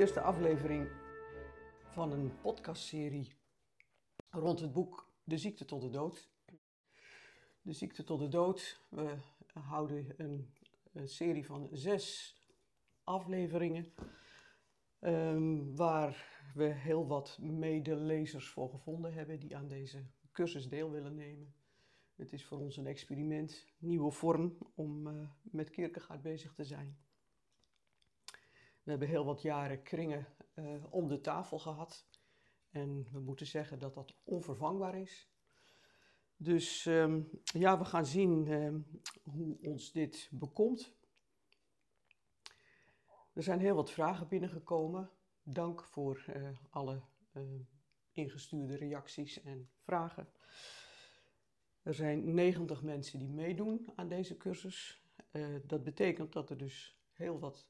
Eerste aflevering van een podcastserie rond het boek De ziekte tot de dood. De ziekte tot de dood. We houden een, een serie van zes afleveringen. ehm, waar we heel wat medelezers voor gevonden hebben die aan deze cursus deel willen nemen. Het is voor ons een experiment, nieuwe vorm om eh, met Kierkegaard bezig te zijn. We hebben heel wat jaren kringen eh, om de tafel gehad. En we moeten zeggen dat dat onvervangbaar is. Dus ehm, ja, we gaan zien ehm, hoe ons dit bekomt. Er zijn heel wat vragen binnengekomen. Dank voor eh, alle eh, ingestuurde reacties en vragen. Er zijn 90 mensen die meedoen aan deze cursus. Dat betekent dat er dus heel wat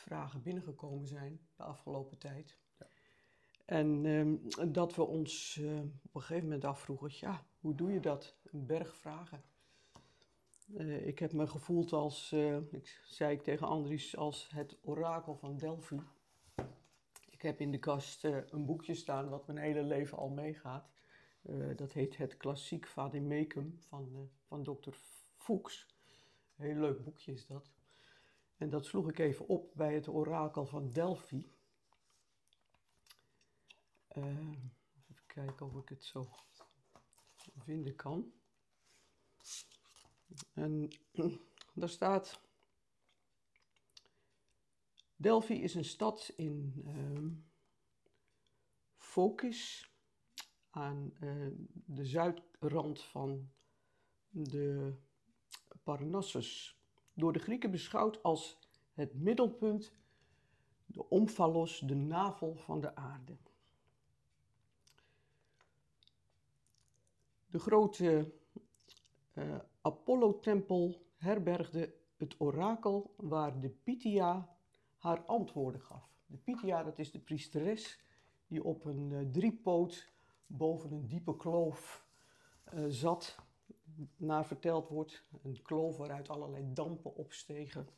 vragen binnengekomen zijn de afgelopen tijd. En ehm, dat we ons eh, op een gegeven moment afvroegen, ja, hoe doe je dat? Een berg vragen. Eh, ik heb me gevoeld als, eh, ik zei ik tegen Andries, als het orakel van Delphi. Ik heb in de kast een boekje staan wat mijn hele leven al meegaat. Dat heet Het Klassiek Vademecum van, van dokter Fuchs. Een heel leuk boekje is dat. En dat sloeg ik even op bij het orakel van Delphi. Eh, even kijken of ik het zo vinden kan. En daar staat. Delphi is een stad in ehm Focus, aan eh, de zuidrand van de Parnassus. Door de Grieken beschouwd als het middelpunt, de omphalos, de navel van de aarde. De grote eh, Apollo-tempel herbergde het orakel waar de Pythia haar antwoorden gaf. De Pythia, dat is de priesteres die op een eh, driepoot boven een diepe kloof eh, zat. Naar verteld wordt, een kloof waaruit allerlei dampen opstegen.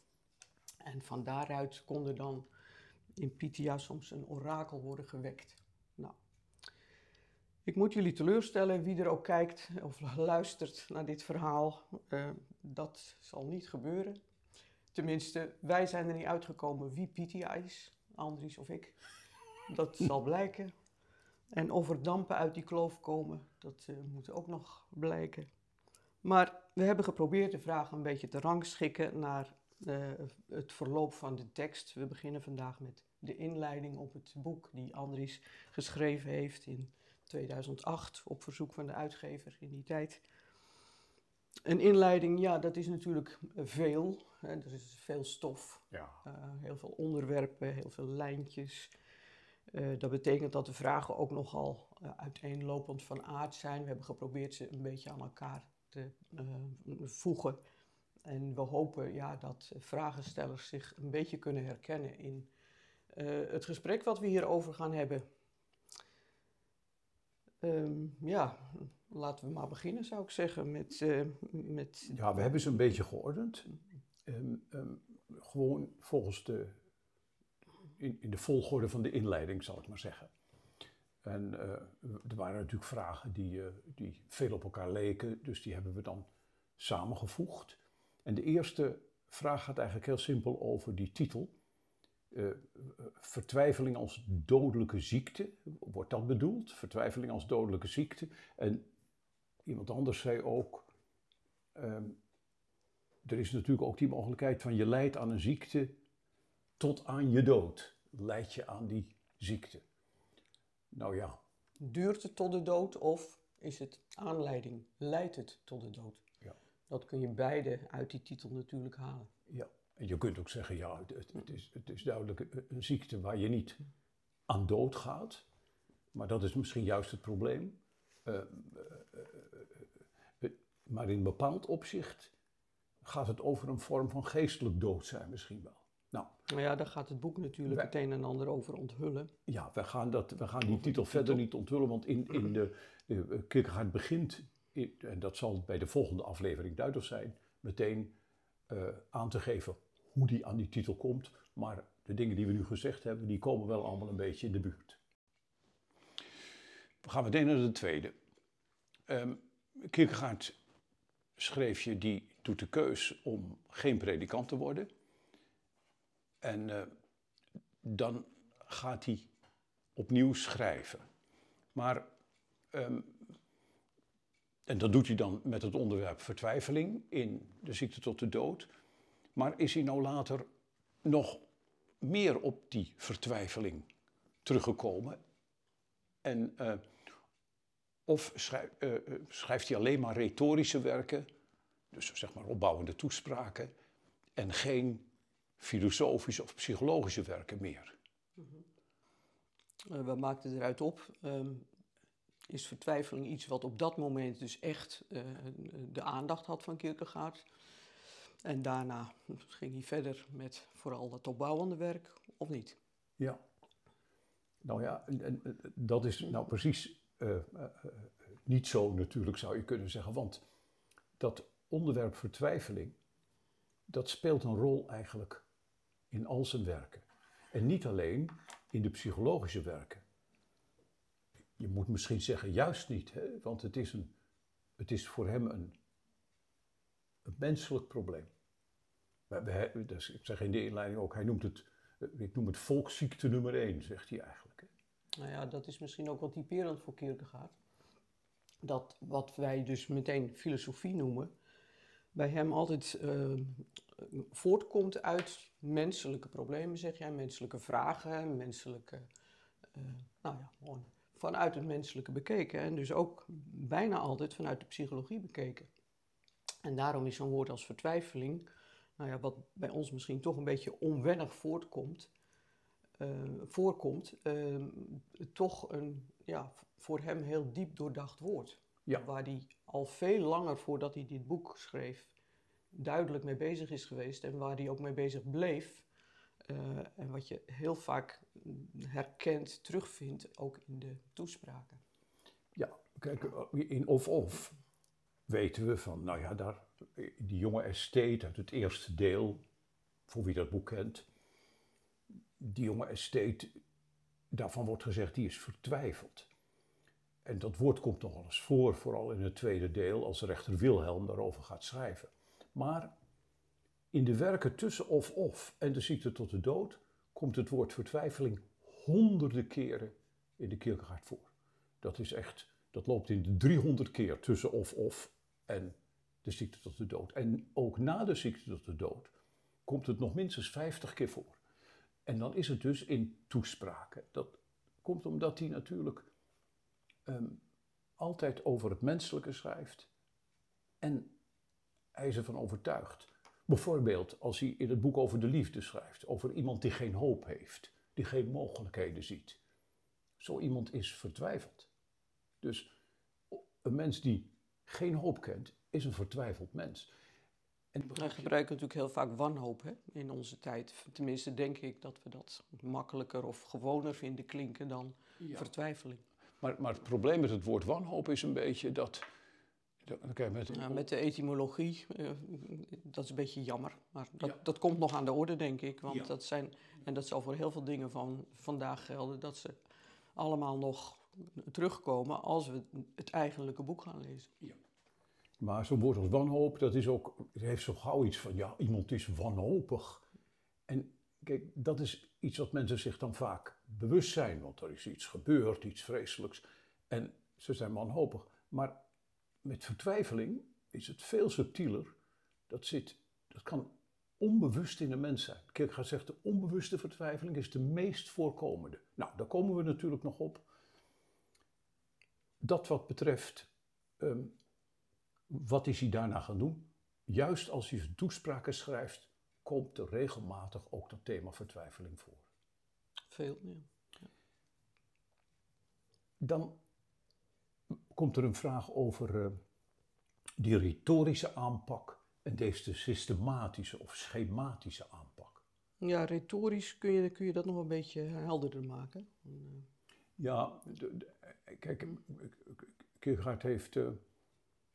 En van daaruit kon er dan in Pythia soms een orakel worden gewekt. Nou, ik moet jullie teleurstellen, wie er ook kijkt of luistert naar dit verhaal, eh, dat zal niet gebeuren. Tenminste, wij zijn er niet uitgekomen wie Pythia is, Andries of ik. Dat zal blijken. En of er dampen uit die kloof komen, dat eh, moet ook nog blijken. Maar we hebben geprobeerd de vraag een beetje te rangschikken naar eh, het verloop van de tekst. We beginnen vandaag met de inleiding op het boek die Andries geschreven heeft in 2008 op verzoek van de uitgever in die tijd. Een inleiding, ja, dat is natuurlijk veel. Hè, er is veel stof, Ja. eh, heel veel onderwerpen, heel veel lijntjes. Eh, dat betekent dat de vragen ook nogal uiteenlopend van aard zijn. We hebben geprobeerd ze een beetje aan elkaar eh, voegen. En we hopen ja, dat vragenstellers zich een beetje kunnen herkennen in eh, het gesprek wat we hierover gaan hebben. Ehm, ja, laten we maar beginnen, zou ik zeggen, met, eh, met ja, we hebben ze een beetje geordend. Ehm, ehm, gewoon volgens de, in, in de volgorde van de inleiding, zal ik maar zeggen. En eh, er waren natuurlijk vragen die, eh, die veel op elkaar leken, dus die hebben we dan samengevoegd. En de eerste vraag gaat eigenlijk heel simpel over die titel. Eh, vertwijfeling als dodelijke ziekte, wordt dat bedoeld? Vertwijfeling als dodelijke ziekte. En iemand anders zei ook, ehm, er is natuurlijk ook die mogelijkheid van je lijdt aan een ziekte tot aan je dood. Leid je aan die ziekte. Nou ja, duurt het tot de dood of is het aanleiding, leidt het tot de dood? ja, Dat kun je beide uit die titel natuurlijk halen. ja. En je kunt ook zeggen, ja, het, het, is, het is duidelijk een- ziekte waar je niet aan dood gaat. Maar dat is misschien juist het probleem. Eh, eh, eh, eh, maar in een bepaald opzicht gaat het over een vorm van geestelijk dood zijn misschien wel. Nou, Maar ja, daar gaat het boek natuurlijk Wij- het een en ander over onthullen. Ja, we gaan, dat, we gaan die titel verder niet onthullen, want in, in de, de Kierkegaard begint, in- en dat zal bij de volgende aflevering duidelijk zijn, meteen eh, aan te geven hoe die aan die titel komt. Maar de dingen die we nu gezegd hebben, die komen wel allemaal een beetje in de buurt. We gaan meteen naar de tweede. Um, Kierkegaard schreef je, die doet de keus om geen predikant te worden. En uh, dan gaat hij opnieuw schrijven. Maar, um, en dat doet hij dan met het onderwerp vertwijfeling in de ziekte tot de dood. Maar is hij nou later nog meer op die vertwijfeling teruggekomen? En, uh, of uh, schrijft hij alleen maar retorische werken, dus zeg maar opbouwende toespraken, en geen filosofische of psychologische werken meer? Mm -hmm. wat maakt het eruit op? Um, is vertwijfeling iets wat op dat moment dus echt uh, de aandacht had van Kierkegaard? En daarna ging hij verder met vooral dat opbouwende werk, of niet? Ja. Nou ja, en, en, dat is nou precies uh, uh, niet zo natuurlijk, zou je kunnen zeggen. Want dat onderwerp vertwijfeling, dat speelt een rol eigenlijk in al zijn werken. En niet alleen in de psychologische werken. Je moet misschien zeggen, juist niet, hè? want het is, een, het is voor hem een, een menselijk probleem. Dus ik zeg in de inleiding ook, hij noemt het, ik noem het volksziekte nummer één, zegt hij eigenlijk. Hè? Nou ja, dat is misschien ook wat typerend voor Kierkegaard. Dat wat wij dus meteen filosofie noemen, bij hem altijd uh, voortkomt uit menselijke problemen, zeg jij, menselijke vragen, menselijke, uh, nou ja, gewoon vanuit het menselijke bekeken. En dus ook bijna altijd vanuit de psychologie bekeken. En daarom is zo'n woord als vertwijfeling, nou ja, wat bij ons misschien toch een beetje onwennig voortkomt, uh, voorkomt, toch een ja, voor hem heel diep doordacht woord. Ja. Waar hij al veel langer voordat hij dit boek schreef, duidelijk mee bezig is geweest en waar hij ook mee bezig bleef. Uh, en wat je heel vaak herkent, terugvindt, ook in de toespraken. Ja, kijk, in of-of weten we van, nou ja, daar, die jonge estate uit het eerste deel, voor wie dat boek kent, die jonge estate, daarvan wordt gezegd, die is vertwijfeld. En dat woord komt nog wel eens voor, vooral in het tweede deel, als rechter Wilhelm daarover gaat schrijven. Maar in de werken tussen of-of en de ziekte tot de dood komt het woord vertwijfeling honderden keren in de Kierkegaard voor. Dat is echt, dat loopt in de 300 keer tussen of-of en de ziekte tot de dood. En ook na de ziekte tot de dood komt het nog minstens 50 keer voor. En dan is het dus in toespraken. Dat komt omdat hij natuurlijk um, altijd over het menselijke schrijft. En hij is ervan overtuigd. Bijvoorbeeld als hij in het boek over de liefde schrijft, over iemand die geen hoop heeft, die geen mogelijkheden ziet. Zo iemand is vertwijfeld. Dus een mens die geen hoop kent, is een vertwijfeld mens. En Wij gebruiken natuurlijk heel vaak wanhoop hè, in onze tijd. Tenminste, denk ik dat we dat makkelijker of gewoner vinden klinken dan ja. vertwijfeling. Maar, maar het probleem met het woord wanhoop is een beetje dat. Okay, met, ja, met de etymologie, uh, dat is een beetje jammer. Maar dat, ja. dat komt nog aan de orde, denk ik. Want ja. dat zijn, en dat zal voor heel veel dingen van vandaag gelden, dat ze allemaal nog terugkomen als we het eigenlijke boek gaan lezen. Ja. Maar zo'n woord als wanhoop, dat is ook, het heeft zo gauw iets van, ja, iemand is wanhopig. En kijk, dat is iets wat mensen zich dan vaak bewust zijn, want er is iets gebeurd, iets vreselijks. En ze zijn wanhopig. Maar met vertwijfeling is het veel subtieler. Dat, zit, dat kan onbewust in de mens zijn. Kierkegaard zegt, de onbewuste vertwijfeling is de meest voorkomende. Nou, daar komen we natuurlijk nog op. Dat wat betreft um, wat is hij daarna gaan doen? Juist als hij zijn toespraken schrijft, komt er regelmatig ook dat thema vertwijfeling voor. Veel, ja. Dan komt er een vraag over uh, die retorische aanpak en deze systematische of schematische aanpak. Ja, retorisch kun je, kun je dat nog een beetje helderder maken. Ja, de, de, kijk, Kierkegaard heeft... Uh,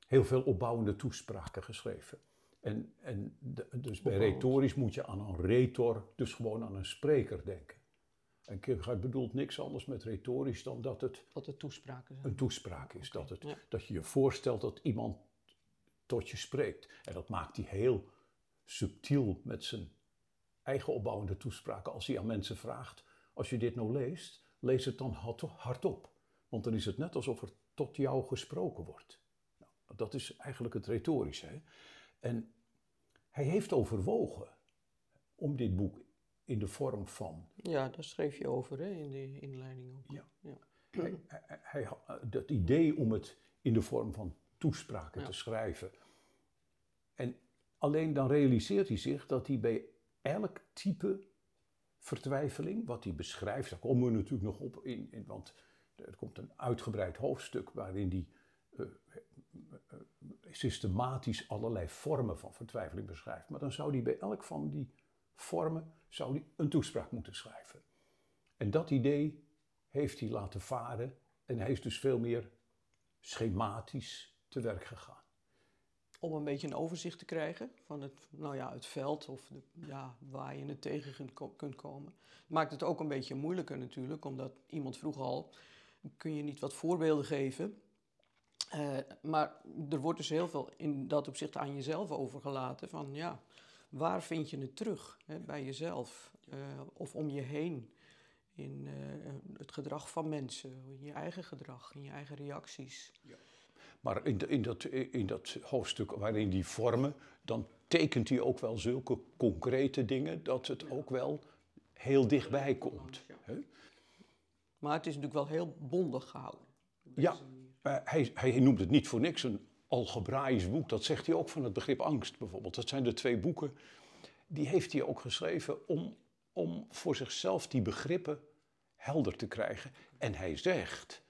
heel veel opbouwende toespraken geschreven. En, en de- dus bij retorisch moet je aan een retor, dus gewoon aan een spreker denken. En Kierkegaard bedoelt niks anders met retorisch dan dat het Dat het toespraken zijn. een toespraak is. Dat, het, ja. dat je je voorstelt dat iemand tot je spreekt. En dat maakt hij heel subtiel met zijn eigen opbouwende toespraken. Als hij aan mensen vraagt, als je dit nou leest, lees het dan hard- hardop. Want dan is het net alsof er tot jou gesproken wordt. Nou, dat is eigenlijk het retorische. Hè? En hij heeft overwogen om dit boek in de vorm van Ja, daar schreef je over hè, in de inleiding ook. Ja. Ja. hij, hij, hij had- dat idee om het in de vorm van toespraken Ja. te schrijven. En alleen dan realiseert hij zich dat hij bij elk type vertwijfeling, wat hij beschrijft, daar komen we natuurlijk nog op in, in want er komt een uitgebreid hoofdstuk waarin hij systematisch allerlei vormen van vertwijfeling beschrijft. Maar dan zou hij bij elk van die vormen zou hij een toespraak moeten schrijven. En dat idee heeft hij laten varen en hij is dus veel meer schematisch te werk gegaan. Om een beetje een overzicht te krijgen van het, nou ja, het veld of de, ja, waar je het tegen kunt komen. Maakt het ook een beetje moeilijker natuurlijk, omdat iemand vroeg al, kun je niet wat voorbeelden geven? Eh, maar er wordt dus heel veel in dat opzicht aan jezelf overgelaten van ja, waar vind je het terug hè, bij jezelf eh, of om je heen? In eh, het gedrag van mensen, in je eigen gedrag, in je eigen reacties. Maar in, de- in, dat, in dat hoofdstuk waarin die vormen, dan tekent hij ook wel zulke concrete dingen dat het ook wel heel dichtbij komt. Maar het is natuurlijk wel heel bondig gehouden. Ja, hij, hij noemt het niet voor niks een algebraïsch boek. Dat zegt hij ook van het begrip angst bijvoorbeeld. Dat zijn de twee boeken, die heeft hij ook geschreven om, om voor zichzelf die begrippen helder te krijgen. En hij zegt,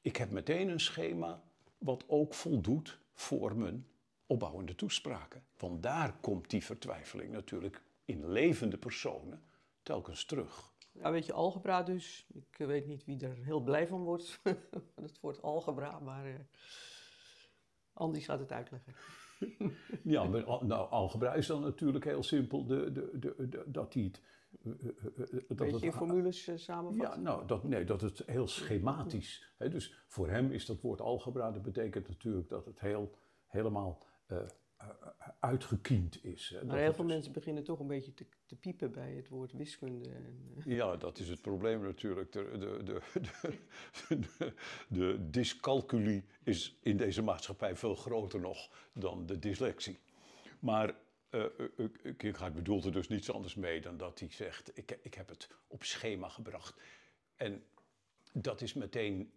ik heb meteen een schema wat ook voldoet voor mijn opbouwende toespraken. Want daar komt die vertwijfeling natuurlijk in levende personen telkens terug. Ja, weet je, algebra dus. Ik eh, weet niet wie er heel blij van wordt. het woord algebra, maar eh Andy gaat het uitleggen. Ja, maar nou, algebra is dan natuurlijk heel simpel de, de, de, de- dat hij het... eh, dat het in formules samenvatten? Ja, nou, dat, nee, dat het heel schematisch. Hè, dus voor hem is dat woord algebra, dat betekent natuurlijk dat het heel, helemaal uitgekiend is. Hè, maar heel veel mensen beginnen toch een beetje te, te piepen bij het woord wiskunde. En, eh, Ja, dat is het probleem natuurlijk. De, de, de, de, de, dyscalculie is in deze maatschappij veel groter nog dan de dyslexie. Maar eh uh, Kierkegaard bedoelt er dus niets anders mee dan dat hij zegt: ik, ik heb het op schema gebracht. En dat is meteen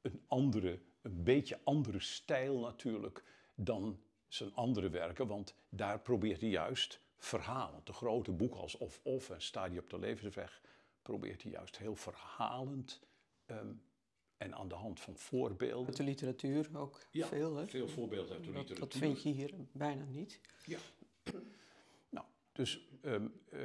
een andere, een beetje andere stijl natuurlijk dan zijn andere werken, want daar probeert hij juist verhalend. De grote boeken als Of Of en Stadie op de levensweg probeert hij juist heel verhalend ehm, en aan de hand van voorbeelden. Uit de literatuur ook Ja, veel, hè? veel voorbeelden uit de Dat, literatuur. dat vind je hier bijna niet. Ja. Nou, dus ehm, eh,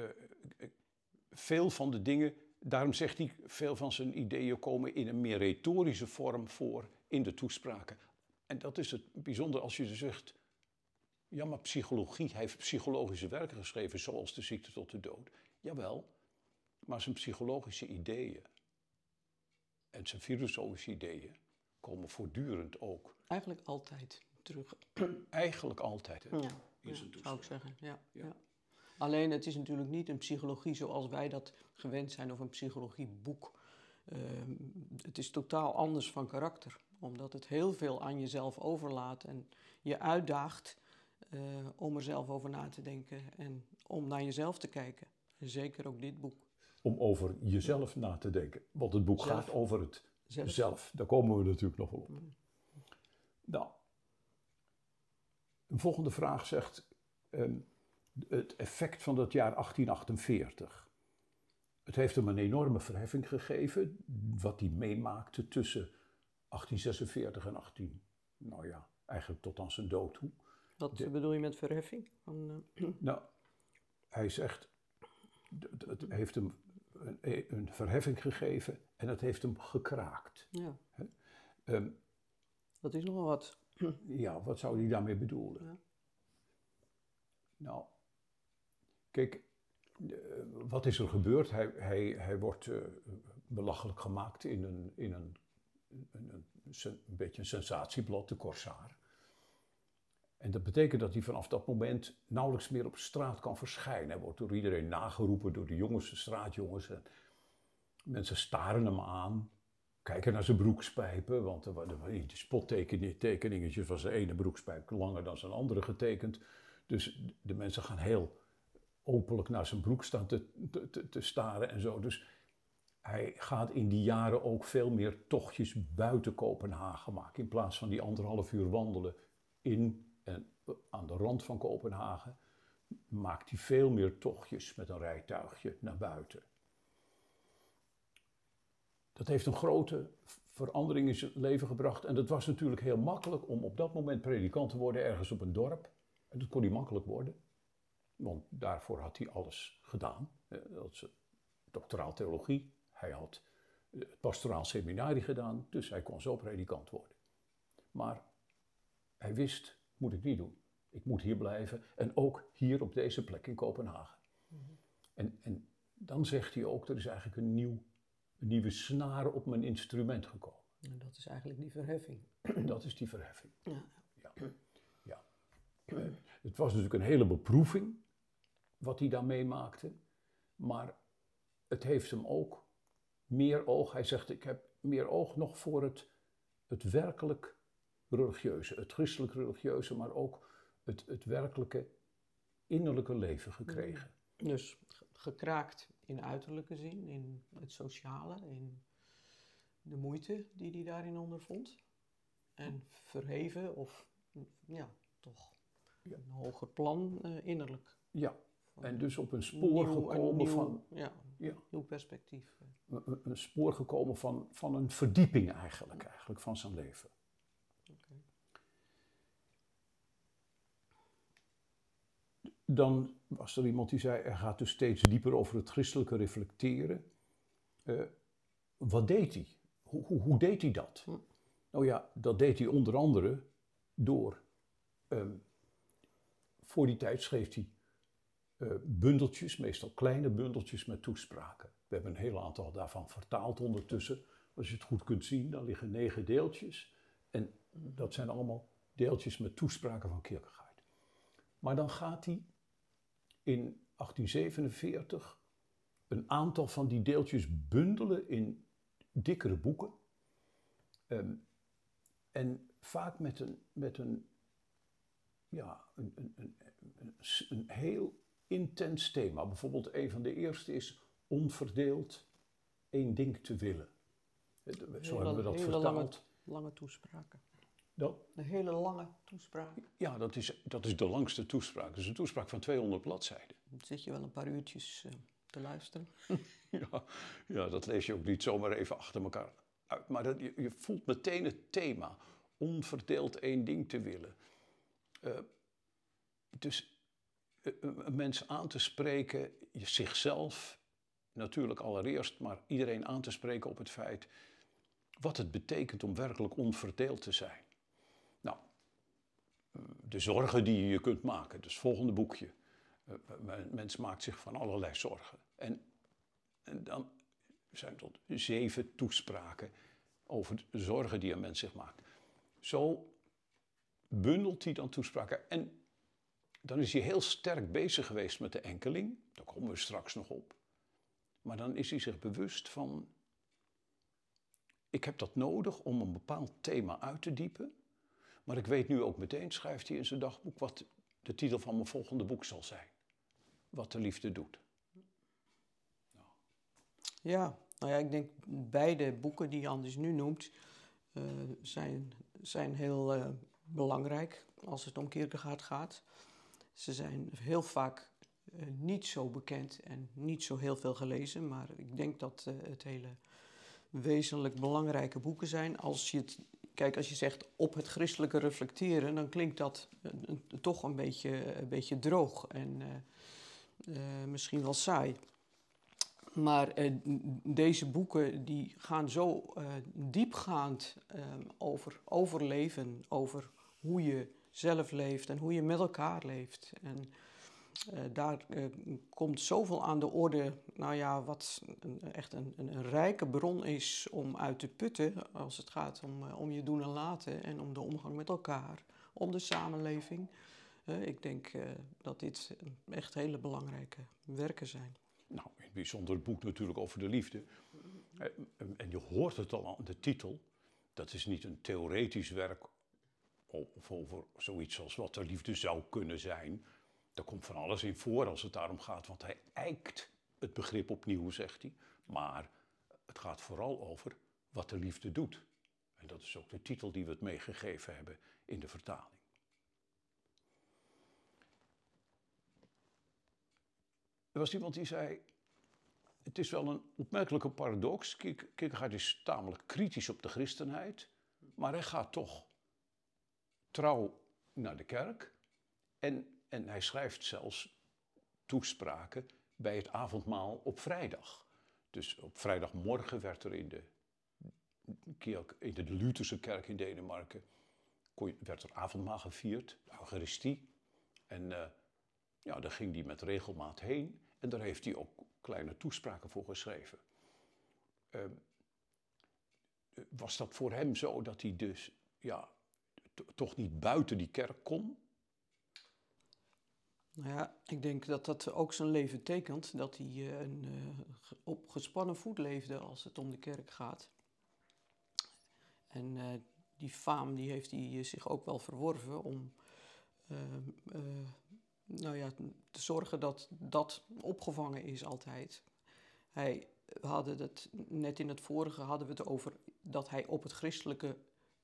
veel van de dingen, daarom zegt hij, veel van zijn ideeën komen in een meer retorische vorm voor in de toespraken. En dat is het bijzonder als je dus zegt, ja maar psychologie, hij heeft psychologische werken geschreven zoals de ziekte tot de dood. Jawel, maar zijn psychologische ideeën en zijn filosofische ideeën komen voortdurend ook, Eigenlijk altijd terug. eigenlijk altijd. Hè? Ja, in ja, zijn zou ik zeggen. Ja, Ja. ja. Alleen het is natuurlijk niet een psychologie zoals wij dat gewend zijn of een psychologieboek. Ehm, het is totaal anders van karakter, omdat het heel veel aan jezelf overlaat en je uitdaagt eh, om er zelf over na te denken en om naar jezelf te kijken. En zeker ook dit boek. om over jezelf na te denken. Want het boek Zelf. gaat over het Zelf. zelf. Daar komen we natuurlijk nog wel op. Nou, een volgende vraag zegt ehm, het effect van dat jaar 1848. Het heeft hem een enorme verheffing gegeven, wat hij meemaakte tussen 1846 en 18, nou ja, eigenlijk tot aan zijn dood toe. Wat De- bedoel je met verheffing? Van, eh, Nou, hij zegt, het heeft hem een, een verheffing gegeven en het heeft hem gekraakt. ja, Ehm, dat is nogal wat. ja, wat zou hij daarmee bedoelen? Ja. Nou, kijk, eh, wat is er gebeurd? Hij, hij, hij wordt eh, belachelijk gemaakt in een, in een, een, een, een beetje een sensatieblad, de Corsaar. En dat betekent dat hij vanaf dat moment nauwelijks meer op straat kan verschijnen. Hij wordt door iedereen nageroepen, door de jongens, de straatjongens. En mensen staren hem aan, kijken naar zijn broekspijpen. Want er waren spottekeningetjes was de ene broekspijp langer dan zijn andere getekend. Dus de mensen gaan heel openlijk naar zijn broek staan te, te, te staren en zo. Dus hij gaat in die jaren ook veel meer tochtjes buiten Kopenhagen maken. In plaats van die anderhalf uur wandelen in en aan de rand van Kopenhagen, maakt hij veel meer tochtjes met een rijtuigje naar buiten. Dat heeft een grote verandering in zijn leven gebracht. En dat was natuurlijk heel makkelijk om op dat moment predikant te worden ergens op een dorp. En dat kon hij makkelijk worden. Want daarvoor had hij alles gedaan. Dat is doctoraal theologie. Hij had het pastoraal seminarie gedaan. Dus hij kon zo predikant worden. Maar hij wist, moet ik niet doen. Ik moet hier blijven. En ook hier op deze plek in Kopenhagen. en, en dan zegt hij ook, er is eigenlijk een, nieuw, een nieuwe snaar op mijn instrument gekomen. En dat is eigenlijk die verheffing. Dat is die verheffing. Ja. Ja. ja. Het was natuurlijk een hele beproeving wat hij daar meemaakte. Maar het heeft hem ook meer oog. Hij zegt: Ik heb meer oog nog voor het, het werkelijk religieuze, het christelijk religieuze, maar ook het, het werkelijke innerlijke leven gekregen. Dus gekraakt in uiterlijke zin, in het sociale, in de moeite die hij daarin ondervond. En verheven of ja, toch een hoger plan uh, innerlijk. Ja, en dus op een spoor Nieuw- gekomen nieuw, van. Ja, Ja. nieuw perspectief. Een, een spoor gekomen van, van een verdieping eigenlijk, eigenlijk van zijn leven. Oké. Dan was er iemand die zei, er gaat dus steeds dieper over het christelijke reflecteren. Eh, wat deed hij? Hoe, hoe, hoe deed hij dat? Hm. Nou ja, dat deed hij onder andere door, ehm, voor die tijd schreef hij eh, bundeltjes, meestal kleine bundeltjes met toespraken. We hebben een heel aantal daarvan vertaald ondertussen. Als je het goed kunt zien, dan liggen negen deeltjes. En dat zijn allemaal deeltjes met toespraken van Kierkegaard. Maar dan gaat hij in 1847 een aantal van die deeltjes bundelen in dikkere boeken. Ehm, en vaak met een, met een, ja, een, een, een, heel intens thema. Bijvoorbeeld een van de eerste is onverdeeld één ding te willen. Eh, Zo Hele- hebben we dat vertaald. Lange, lange toespraken. Dat, Een hele lange toespraak. ja, dat is, dat is de langste toespraak. Dat is een toespraak van 200 bladzijden. Dan zit je wel een paar uurtjes eh, te luisteren. Ja, ja, dat lees je ook niet zomaar even achter elkaar uit. Maar dat, je, je voelt meteen het thema. Onverdeeld één ding te willen. Eh, dus eh, een mens aan te spreken, zichzelf natuurlijk allereerst, maar iedereen aan te spreken op het feit wat het betekent om werkelijk onverdeeld te zijn. De zorgen die je je kunt maken, dus volgende boekje. Eh, mens maakt zich van allerlei zorgen. En en dan zijn tot zeven toespraken over de zorgen die een mens zich maakt. Zo bundelt hij dan toespraken. En dan is hij heel sterk bezig geweest met de enkeling. Daar komen we straks nog op. Maar dan is hij zich bewust van. Ik heb dat nodig om een bepaald thema uit te diepen. Maar ik weet nu ook meteen, schrijft hij in zijn dagboek, wat de titel van mijn volgende boek zal zijn. Wat de liefde doet. Ja, nou ja, ik denk beide boeken die Anders nu noemt, eh, zijn, zijn heel eh, belangrijk als het om Kierkegaard gaat. Ze zijn heel vaak eh, niet zo bekend en niet zo heel veel gelezen, maar ik denk dat het hele wezenlijk belangrijke boeken zijn. Als je het, kijk, als je zegt op het christelijke reflecteren, dan klinkt dat eh, toch een beetje, een beetje droog en eh, eh, misschien wel saai. Maar deze boeken die gaan zo diepgaand eh, over, over leven, over hoe je zelf leeft en hoe je met elkaar leeft. En eh, daar eh, komt zoveel aan de orde, nou ja, wat echt een, een, een rijke bron is om uit te putten als het gaat om, eh, om je doen en laten en om de omgang met elkaar, om de samenleving. Ik denk dat dit echt hele belangrijke werken zijn. Nou, in het bijzonder het boek natuurlijk over de liefde. En je hoort het al aan de titel. Dat is niet een theoretisch werk of over zoiets als wat de liefde zou kunnen zijn. Daar komt van alles in voor als het daarom gaat, want hij eikt het begrip opnieuw, zegt hij. Maar het gaat vooral over wat de liefde doet. En dat is ook de titel die we het meegegeven hebben in de vertaling. Er was iemand die zei, het is wel een opmerkelijke paradox. Kierkegaard is tamelijk kritisch op de christenheid, maar hij gaat toch trouw naar de kerk. En, en hij schrijft zelfs toespraken bij het avondmaal op vrijdag. Dus op vrijdagmorgen werd er in de, in de Lutherse kerk in Denemarken werd er avondmaal gevierd, de Eucharistie. En eh, ja, daar ging hij met regelmaat heen. En daar heeft hij ook kleine toespraken voor geschreven. Ehm, was dat voor hem zo dat hij dus ja, to- toch niet buiten die kerk kon? Nou ja, ik denk dat dat ook zijn leven tekent, dat hij eh, een, eh, op gespannen voet leefde als het om de kerk gaat. En eh, die faam die heeft hij zich ook wel verworven om nou ja, te zorgen dat dat opgevangen is altijd. Hij, net in het vorige hadden we het over dat hij op het christelijke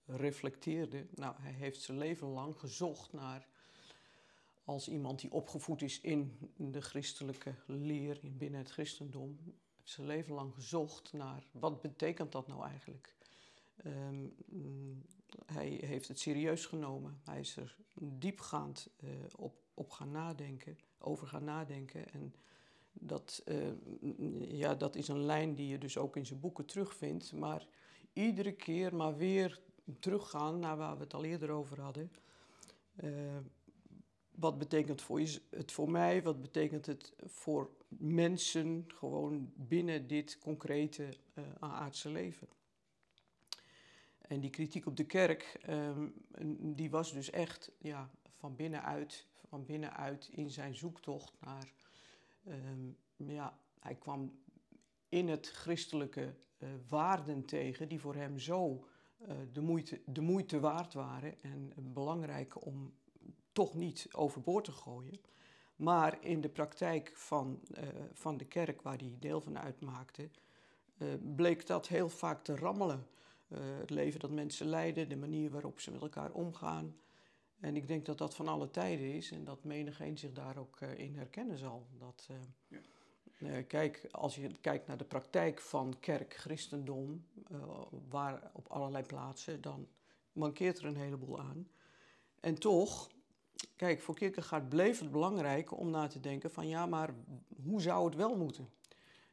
reflecteerde. Nou, hij heeft zijn leven lang gezocht naar als iemand die opgevoed is in de christelijke leer, in binnen het christendom, zijn leven lang gezocht naar wat betekent dat nou eigenlijk. Mm, hij heeft het serieus genomen. Hij is er diepgaand eh, op, op gaan nadenken, over gaan nadenken. En dat, eh, ja, dat is een lijn die je dus ook in zijn boeken terugvindt. Maar iedere keer maar weer teruggaan naar waar we het al eerder over hadden. Eh, wat betekent voor je, het voor mij? Wat betekent het voor mensen gewoon binnen dit concrete eh, aardse leven? En die kritiek op de kerk, ehm, die was dus echt ja, van binnenuit, van binnenuit in zijn zoektocht naar, ehm, ja, hij kwam in het christelijke eh, waarden tegen die voor hem zo eh, de, moeite, de moeite waard waren en belangrijk om toch niet overboord te gooien. Maar in de praktijk van, eh, van de kerk, waar hij deel van uitmaakte, eh, bleek dat heel vaak te rammelen. Eh, het leven dat mensen leiden, de manier waarop ze met elkaar omgaan. En ik denk dat dat van alle tijden is en dat menigeen zich daar ook in herkennen zal. Dat, eh, kijk, als je kijkt naar de praktijk van kerk, christendom, waar op allerlei plaatsen, dan mankeert er een heleboel aan. En toch, kijk, voor Kierkegaard bleef het belangrijk om na te denken van ja, maar hoe zou het wel moeten?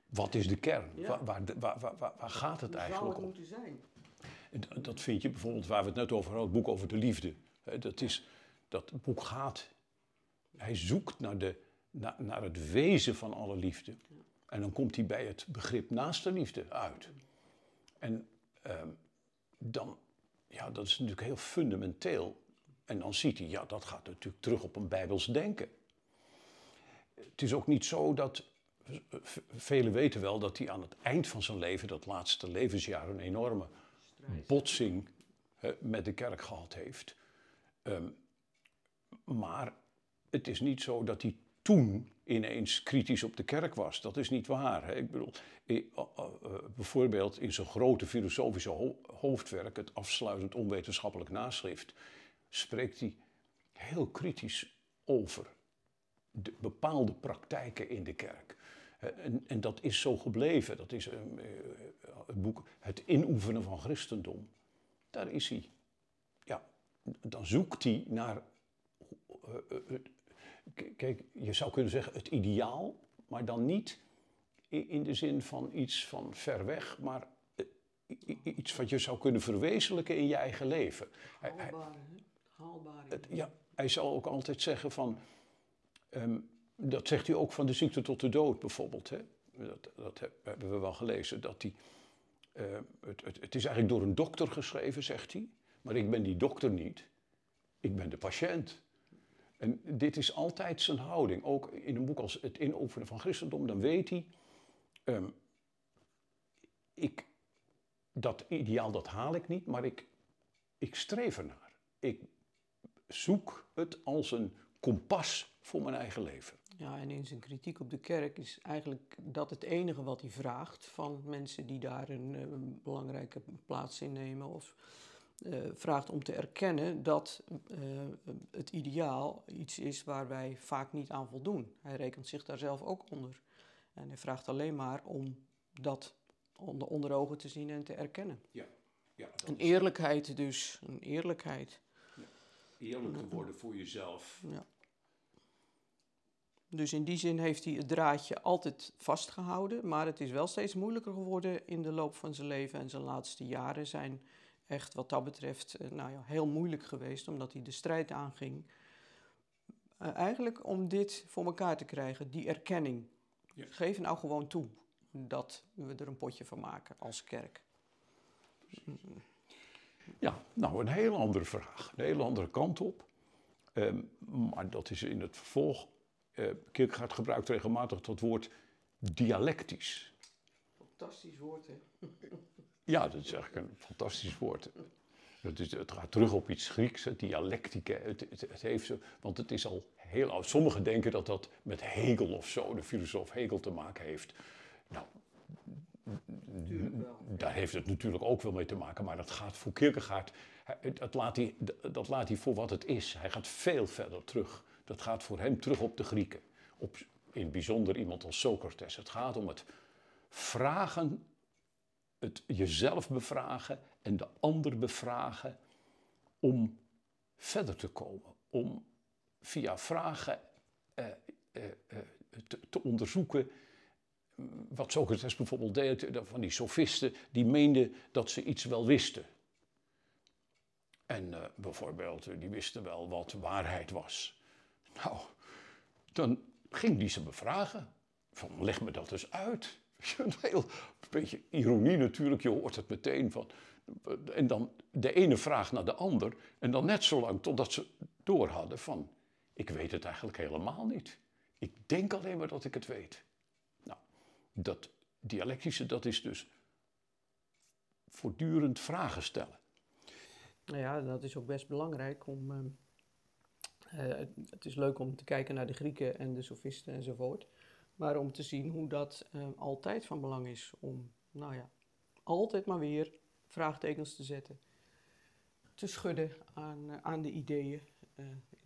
Wat is de kern? Ja. Waar, waar, waar, waar, gaat het Hoe eigenlijk zou om? het moeten zijn? En Dat vind je bijvoorbeeld waar we het net over hadden, het boek over de liefde. Dat, is, dat boek gaat, hij zoekt naar, de, naar, naar het wezen van alle liefde. En dan komt hij bij het begrip naaste liefde uit. En ehm, dan, ja, dat is natuurlijk heel fundamenteel. En dan ziet hij, ja, dat gaat natuurlijk terug op een bijbels denken. Het is ook niet zo dat, velen weten wel dat hij aan het eind van zijn leven, dat laatste levensjaar, een enorme botsing met de kerk gehad heeft. Ehm, maar het is niet zo dat hij toen ineens kritisch op de kerk was. Dat is niet waar. Hè? Ik bedoel, eh, bijvoorbeeld in zijn grote filosofische ho- hoofdwerk, het afsluitend onwetenschappelijk naschrift, spreekt hij heel kritisch over de bepaalde praktijken in de kerk. En, en dat is zo gebleven. Dat is ehm, eh, het boek Het inoefenen van Christendom. Daar is hij. Ja, dan zoekt hij naar. eh, eh, kijk, je zou kunnen zeggen het ideaal, maar dan niet in de zin van iets van ver weg, maar iets wat je zou kunnen verwezenlijken in je eigen leven. Het- ja, hij zal ook altijd zeggen van, ehm, dat zegt hij ook van de ziekte tot de dood bijvoorbeeld. Hè? Dat, dat hebben we wel gelezen. Dat die, uh, het, het, het is eigenlijk door een dokter geschreven, zegt hij. Maar ik ben die dokter niet. Ik ben de patiënt. En dit is altijd zijn houding. Ook in een boek als Het Inoefenen van Christendom, dan weet hij. Um, ik, dat ideaal, dat haal ik niet, maar ik, ik streef ernaar. Ik zoek het als een kompas voor mijn eigen leven. Ja, en in zijn kritiek op de kerk is eigenlijk dat het enige wat hij vraagt van mensen die daar een, een belangrijke plaats in nemen. Of uh, vraagt om te erkennen dat uh, het ideaal iets is waar wij vaak niet aan voldoen. Hij rekent zich daar zelf ook onder. En hij vraagt alleen maar om dat onder, onder ogen te zien en te erkennen. Ja. ja een eerlijkheid dus, een eerlijkheid. Eerlijk te worden voor jezelf. Ja. Dus in die zin heeft hij het draadje altijd vastgehouden, maar het is wel steeds moeilijker geworden in de loop van zijn leven en zijn laatste jaren zijn echt wat dat betreft eh, nou ja, heel moeilijk geweest, omdat hij de strijd aanging. Uh, eigenlijk om dit voor elkaar te krijgen, die erkenning. Ja. Geef nou gewoon toe dat we er een potje van maken als kerk. Ja, nou een hele andere vraag, een hele andere kant op. Um, maar dat is in het vervolg. Uh, Kierkegaard gebruikt regelmatig dat woord dialectisch. Fantastisch woord, hè? Ja, dat is eigenlijk een fantastisch woord. Het, is, het gaat terug op iets Grieks, dialectica. Het, het, het, heeft want het is al heel oud. Sommigen denken dat dat met Hegel of zo, de filosoof Hegel, te maken heeft. Nou, daar heeft het natuurlijk ook wel mee te maken, maar dat gaat voor Kierkegaard, dat laat, hij, dat laat hij voor wat het is. Hij gaat veel verder terug. Dat gaat voor hem terug op de Grieken. Op, in het bijzonder iemand als Socrates. Het gaat om het vragen het jezelf bevragen en de ander bevragen om verder te komen. Om via vragen eh, eh, eh, te, te, onderzoeken. Wat Socrates bijvoorbeeld deed, van die sofisten, die meenden dat ze iets wel wisten. En bijvoorbeeld, die wisten wel wat waarheid was. Nou, dan ging die ze bevragen. Van leg me dat eens uit. Een heel beetje ironie natuurlijk, je hoort het meteen van. En dan de ene vraag naar de ander. En dan net zo lang totdat ze door hadden van, ik weet het eigenlijk helemaal niet. Ik denk alleen maar dat ik het weet. Dat dialectische, dat is dus voortdurend vragen stellen. Nou ja, dat is ook best belangrijk om. Uh, uh, het is leuk om te kijken naar de Grieken en de sofisten enzovoort. Maar om te zien hoe dat uh, altijd van belang is om, nou ja, altijd maar weer vraagtekens te zetten. Te schudden aan, aan de ideeën.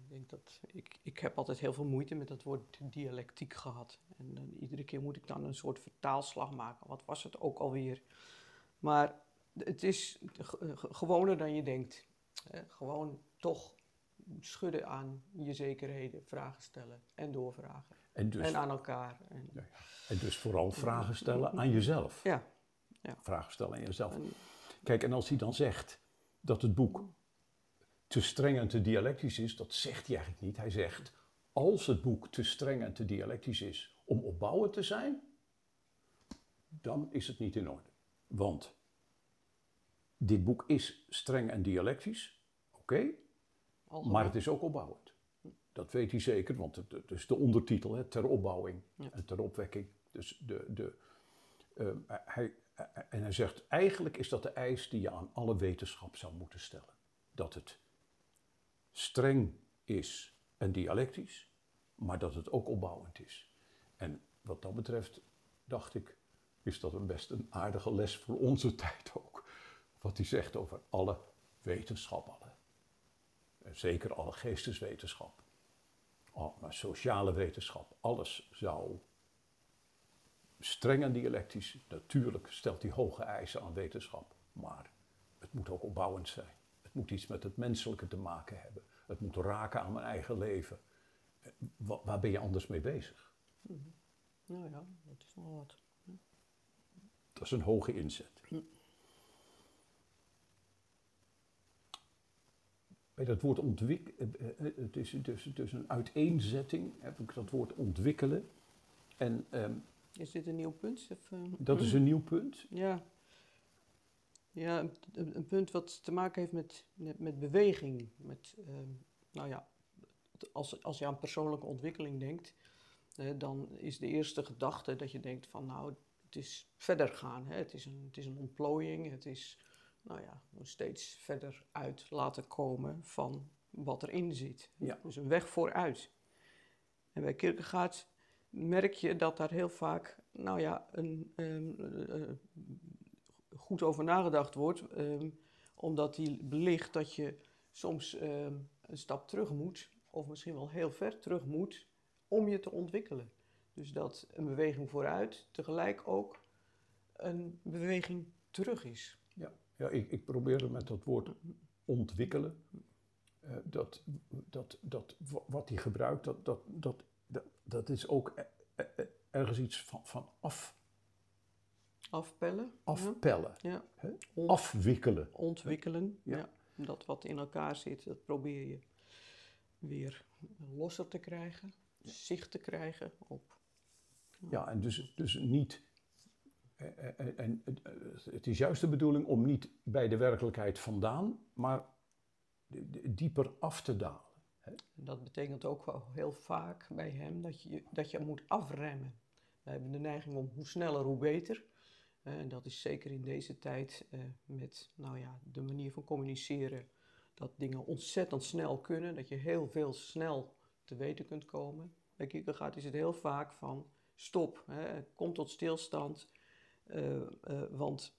Ik denk dat ik, ik heb altijd heel veel moeite met dat woord dialectiek gehad. En iedere keer moet ik dan een soort vertaalslag maken. Wat was het ook alweer? Maar het is gewoner dan je denkt. gewoon toch schudden aan je zekerheden, vragen stellen en doorvragen. En, dus, en aan elkaar. En, ja, en, dus vooral vragen stellen aan jezelf. Ja. ja. Vragen stellen aan jezelf. Kijk, en als hij dan zegt dat het boek te streng en te dialectisch is, dat zegt hij eigenlijk niet. Hij zegt, als het boek te streng en te dialectisch is om opbouwend te zijn, dan is het niet in orde. Want dit boek is streng en dialectisch, oké, okay, maar het is ook opbouwend. Dat weet hij zeker, want het, het is de ondertitel, hè, ter opbouwing ja. en ter opwekking. Dus de, de, uh, hij, en hij zegt, eigenlijk is dat de eis die je aan alle wetenschap zou moeten stellen. Dat het streng is en dialectisch, maar dat het ook opbouwend is. En wat dat betreft, dacht ik, is dat een best een aardige les voor onze tijd ook. Wat hij zegt over alle wetenschap, alle, zeker alle geesteswetenschap oh, maar sociale wetenschap, alles zou streng en dialectisch, natuurlijk stelt hij hoge eisen aan wetenschap, maar het moet ook opbouwend zijn. Het moet iets met het menselijke te maken hebben. Het moet raken aan mijn eigen leven. Waar, waar ben je anders mee bezig? Mm Nou ja, dat is nog wat. Ja. Dat is een hoge inzet. Hm. bij dat woord ontwikkelen, het is dus, dus een uiteenzetting, heb ik dat woord ontwikkelen. En ehm, Is dit een nieuw punt? Of, eh, dat is een nieuw punt. Ja, ja een, punt wat te maken heeft met, met, met beweging. Met, ehm, nou ja, als, als je aan persoonlijke ontwikkeling denkt, dan is de eerste gedachte dat je denkt van nou, het is verder gaan. Hè? Het, is een, het is een ontplooiing, het is nou ja, steeds verder uit laten komen van wat erin zit. Ja. Dus een weg vooruit. En bij Kierkegaard merk je dat daar heel vaak, nou ja, een, ehm, eh, eh, goed over nagedacht wordt, ehm, omdat hij belicht dat je soms ehm, een stap terug moet, of misschien wel heel ver terug moet, om je te ontwikkelen. Dus dat een beweging vooruit tegelijk ook een beweging terug is. Ja, ik, ik probeerde met dat woord ontwikkelen, eh, dat, dat, dat, wa- wat hij gebruikt, dat, dat, dat, dat, dat is ook e- e- e- ergens iets van, van af, Afpellen, afpellen, ja. hè? Ont- afwikkelen. ontwikkelen. Ja. Ja. Dat wat in elkaar zit, dat probeer je weer losser te krijgen, zicht te krijgen op. Ja, en dus, dus niet. eh, eh, eh, En het- is juist de bedoeling om niet bij de werkelijkheid vandaan, maar dieper af te dalen. En dat betekent ook wel heel vaak bij hem dat je, dat je moet afremmen. We hebben de neiging om hoe sneller, hoe beter. En dat is zeker in deze tijd eh, met nou ja, de manier van communiceren. Dat dingen ontzettend snel kunnen, dat je heel veel snel te weten kunt komen. Bij Kierkegaard is het heel vaak van stop, hè, kom tot stilstand, eh, eh, want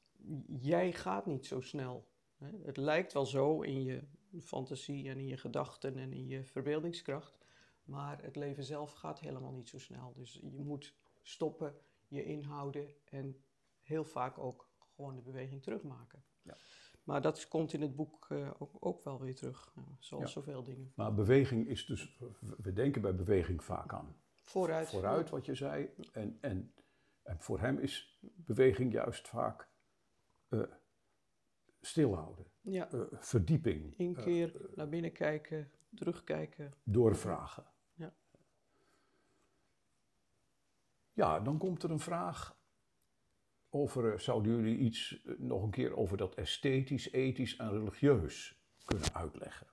jij gaat niet zo snel. Het lijkt wel zo in je fantasie en in je gedachten en in je verbeeldingskracht, maar het leven zelf gaat helemaal niet zo snel. Dus je moet stoppen, je inhouden en heel vaak ook gewoon de beweging terugmaken. Ja. Maar dat komt in het boek eh, ook, ook wel weer terug, ja, zoals Ja. zoveel dingen. Maar beweging is dus, we denken bij beweging vaak aan Vooruit. vooruit, wat je zei. En, en, en voor hem is beweging juist vaak eh, stilhouden, Ja, eh, verdieping, eh, keer naar binnen kijken, terugkijken. doorvragen. Ja. Ja, dan komt er een vraag over, zouden jullie iets eh, nog een keer over dat esthetisch, ethisch en religieus kunnen uitleggen?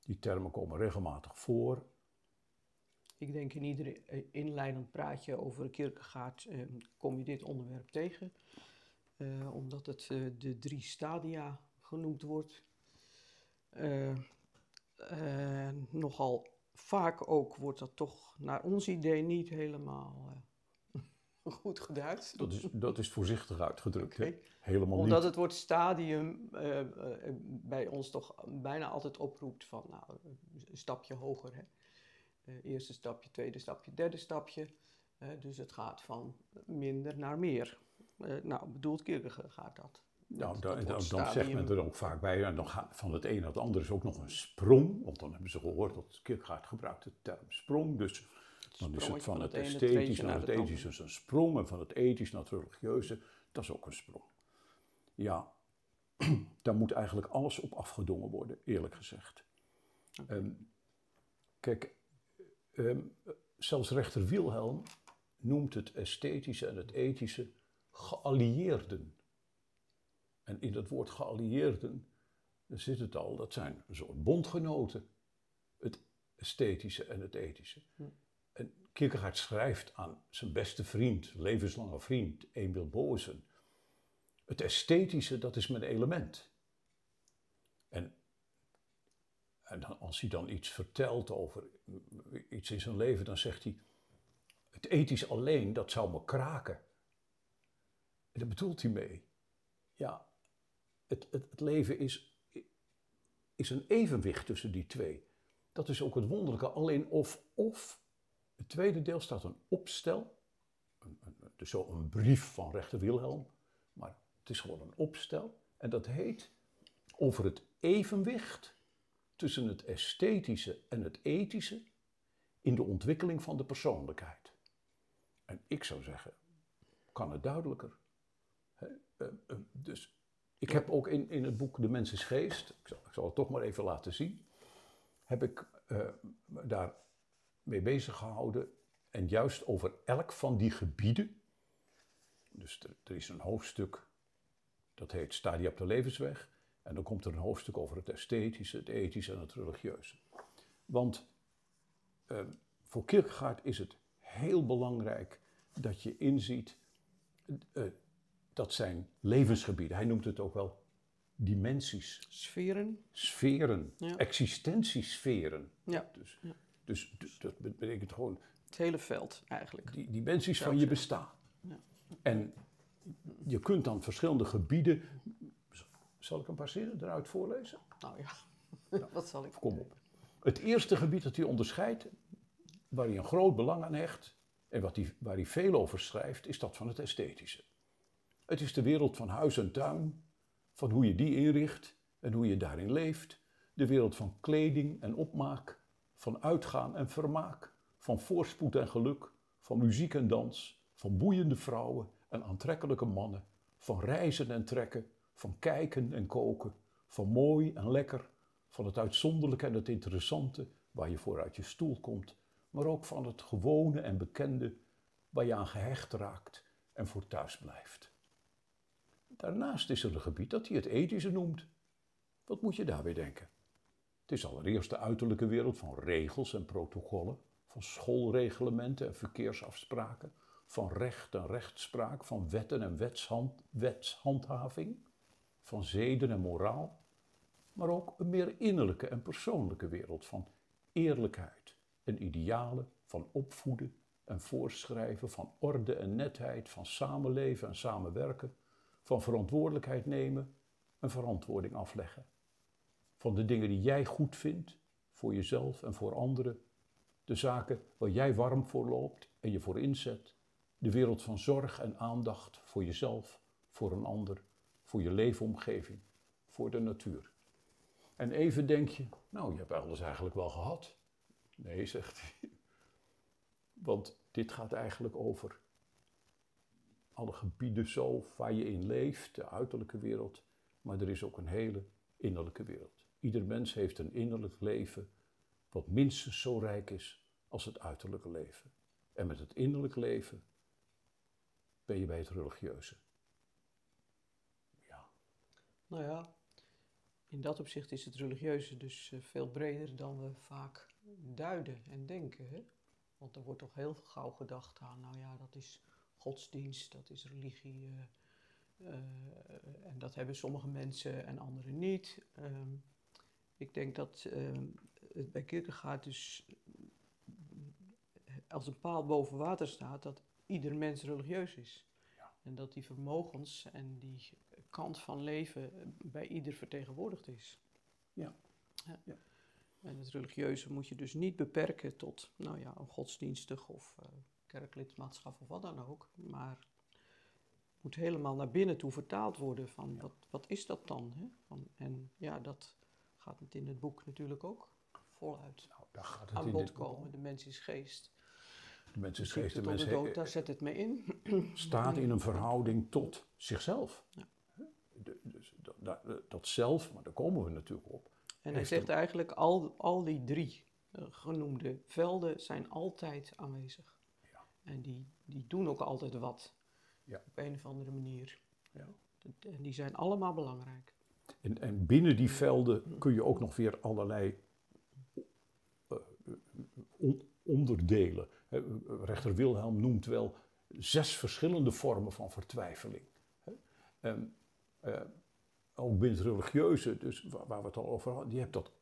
Die termen komen regelmatig voor. Ik denk in ieder eh, inleidend praatje over Kierkegaard eh, kom je dit onderwerp tegen. Eh, omdat het eh, de drie stadia genoemd wordt. Eh, nogal vaak ook wordt dat toch naar ons idee niet helemaal goed geduid. Dat is, dat is voorzichtig uitgedrukt. Helemaal Omdat niet. het woord stadium eh, eh, bij ons toch bijna altijd oproept van nou, een stapje hoger. Hè? Eh, eerste stapje, tweede stapje, derde stapje. Dus het gaat van minder naar meer. Nou, bedoelt Kierkegaard dat? Nou, dan, dan, zegt men er ook vaak bij, en dan gaat van het een naar het ander is ook nog een sprong. Want dan hebben ze gehoord dat Kierkegaard gebruikt de term sprong. Dus dan is het van het het treetje naar het ethische is een sprong. En van het ethisch naar het religieuze, dat is ook een sprong. Ja, daar moet eigenlijk alles op afgedongen worden, eerlijk gezegd. Ehm, kijk, ehm, zelfs rechter Wilhelm noemt het esthetische en het ethische geallieerden. En in dat woord geallieerden zit het al, dat zijn een soort bondgenoten. Het esthetische en het ethische. Kierkegaard schrijft aan zijn beste vriend, levenslange vriend, Emil Bozen. Het esthetische, dat is mijn element. En, en als hij dan iets vertelt over iets in zijn leven, dan zegt hij: Het ethisch alleen, dat zou me kraken. En daar bedoelt hij mee. Ja, het, het, het leven is, is een evenwicht tussen die twee. Dat is ook het wonderlijke. Alleen of of. Het tweede deel staat een opstel. Een, een, dus zo een brief van rechter Wilhelm. Maar het is gewoon een opstel. En dat heet over het evenwicht tussen het esthetische en het ethische in de ontwikkeling van de persoonlijkheid. En ik zou zeggen, kan het duidelijker. Eh, eh, dus Ik heb ook in, in het boek De Mens is Geest, ik zal, ik zal het toch maar even laten zien, heb ik uh, daar mee bezig gehouden. En juist over elk van die gebieden. Dus er, er is een hoofdstuk, dat heet Stadia op de levensweg. En dan komt er een hoofdstuk over het esthetische, het ethische en het religieuze. Want uh, voor Kierkegaard is het heel belangrijk dat je inziet uh, dat zijn levensgebieden, hij noemt het ook wel dimensies. Sferen. Sferen, ja. existentiesferen. Ja. Dus, ja. Dus, dus dat betekent gewoon... Het hele veld eigenlijk. Die dimensies van je bestaan. Ja. En je kunt dan verschillende gebieden... Zal ik een paar zinnen eruit voorlezen? Nou ja, wat zal ik... Kom op. Het eerste gebied dat hij onderscheidt, waar hij een groot belang aan hecht en wat hij, waar hij veel over schrijft, is dat van het esthetische. Het is de wereld van huis en tuin, van hoe je die inricht en hoe je daarin leeft, de wereld van kleding en opmaak, van uitgaan en vermaak, van voorspoed en geluk, van muziek en dans, van boeiende vrouwen en aantrekkelijke mannen, van reizen en trekken, van kijken en koken, van mooi en lekker, van het uitzonderlijke en het interessante waar je voor uit je stoel komt, maar ook van het gewone en bekende waar je aan gehecht raakt en voor thuis blijft. Daarnaast is er een gebied dat hij het ethische noemt. Wat moet je daarbij denken? Het is allereerst de uiterlijke wereld van regels en protocollen, van schoolreglementen en verkeersafspraken, van recht en rechtspraak, van wetten en wetshand, wetshandhaving, van zeden en moraal, maar ook een meer innerlijke en persoonlijke wereld van eerlijkheid en idealen, van opvoeden en voorschrijven, van orde en netheid, van samenleven en samenwerken, van verantwoordelijkheid nemen en verantwoording afleggen. Van de dingen die jij goed vindt, voor jezelf en voor anderen. De zaken waar jij warm voor loopt en je voor inzet. De wereld van zorg en aandacht voor jezelf, voor een ander, voor je leefomgeving, voor de natuur. En even denk je, nou, je hebt alles eigenlijk wel gehad. Nee, zegt hij. Want dit gaat eigenlijk over alle gebieden zo waar je in leeft, de uiterlijke wereld, maar er is ook een hele innerlijke wereld. Ieder mens heeft een innerlijk leven wat minstens zo rijk is als het uiterlijke leven. En met het innerlijk leven ben je bij het religieuze. Ja. Nou ja, in dat opzicht is het religieuze dus eh, veel breder dan we vaak duiden en denken. Hè? Want er wordt toch heel gauw gedacht aan, nou ja, dat is godsdienst, dat is religie. Uh, uh, en dat hebben sommige mensen en anderen niet. Ehm, ik denk dat ehm, het bij Kierkegaard dus als een paal boven water staat dat ieder mens religieus is. Ja. En dat die vermogens en die kant van leven bij ieder vertegenwoordigd is. Ja. ja. ja. En het religieuze moet je dus niet beperken tot, nou ja, een godsdienstig of uh, kerklidmaatschap of wat dan ook. Maar het moet helemaal naar binnen toe vertaald worden van wat, wat is dat dan? Hè? Van, en ja, dat gaat het in het boek natuurlijk ook voluit nou, daar gaat het aan in bod komen. De mens is geest. De mens is geest, de mens de dood, daar zet het mee in. staat in een verhouding tot zichzelf. Ja. De- dus dat, dat, dat zelf, maar daar komen we natuurlijk op. En hij zegt een- eigenlijk, al, al die drie eh, genoemde velden zijn altijd aanwezig. Ja. En die, die doen ook altijd wat. Ja. Op een of andere manier. Ja. En die zijn allemaal belangrijk. En, en binnen die velden kun je ook nog weer allerlei eh, on- onderdelen. Rechter Wilhelm noemt wel zes verschillende vormen van vertwijfeling. eh, ook binnen het religieuze, dus waar, waar we het al over hadden, je hebt dat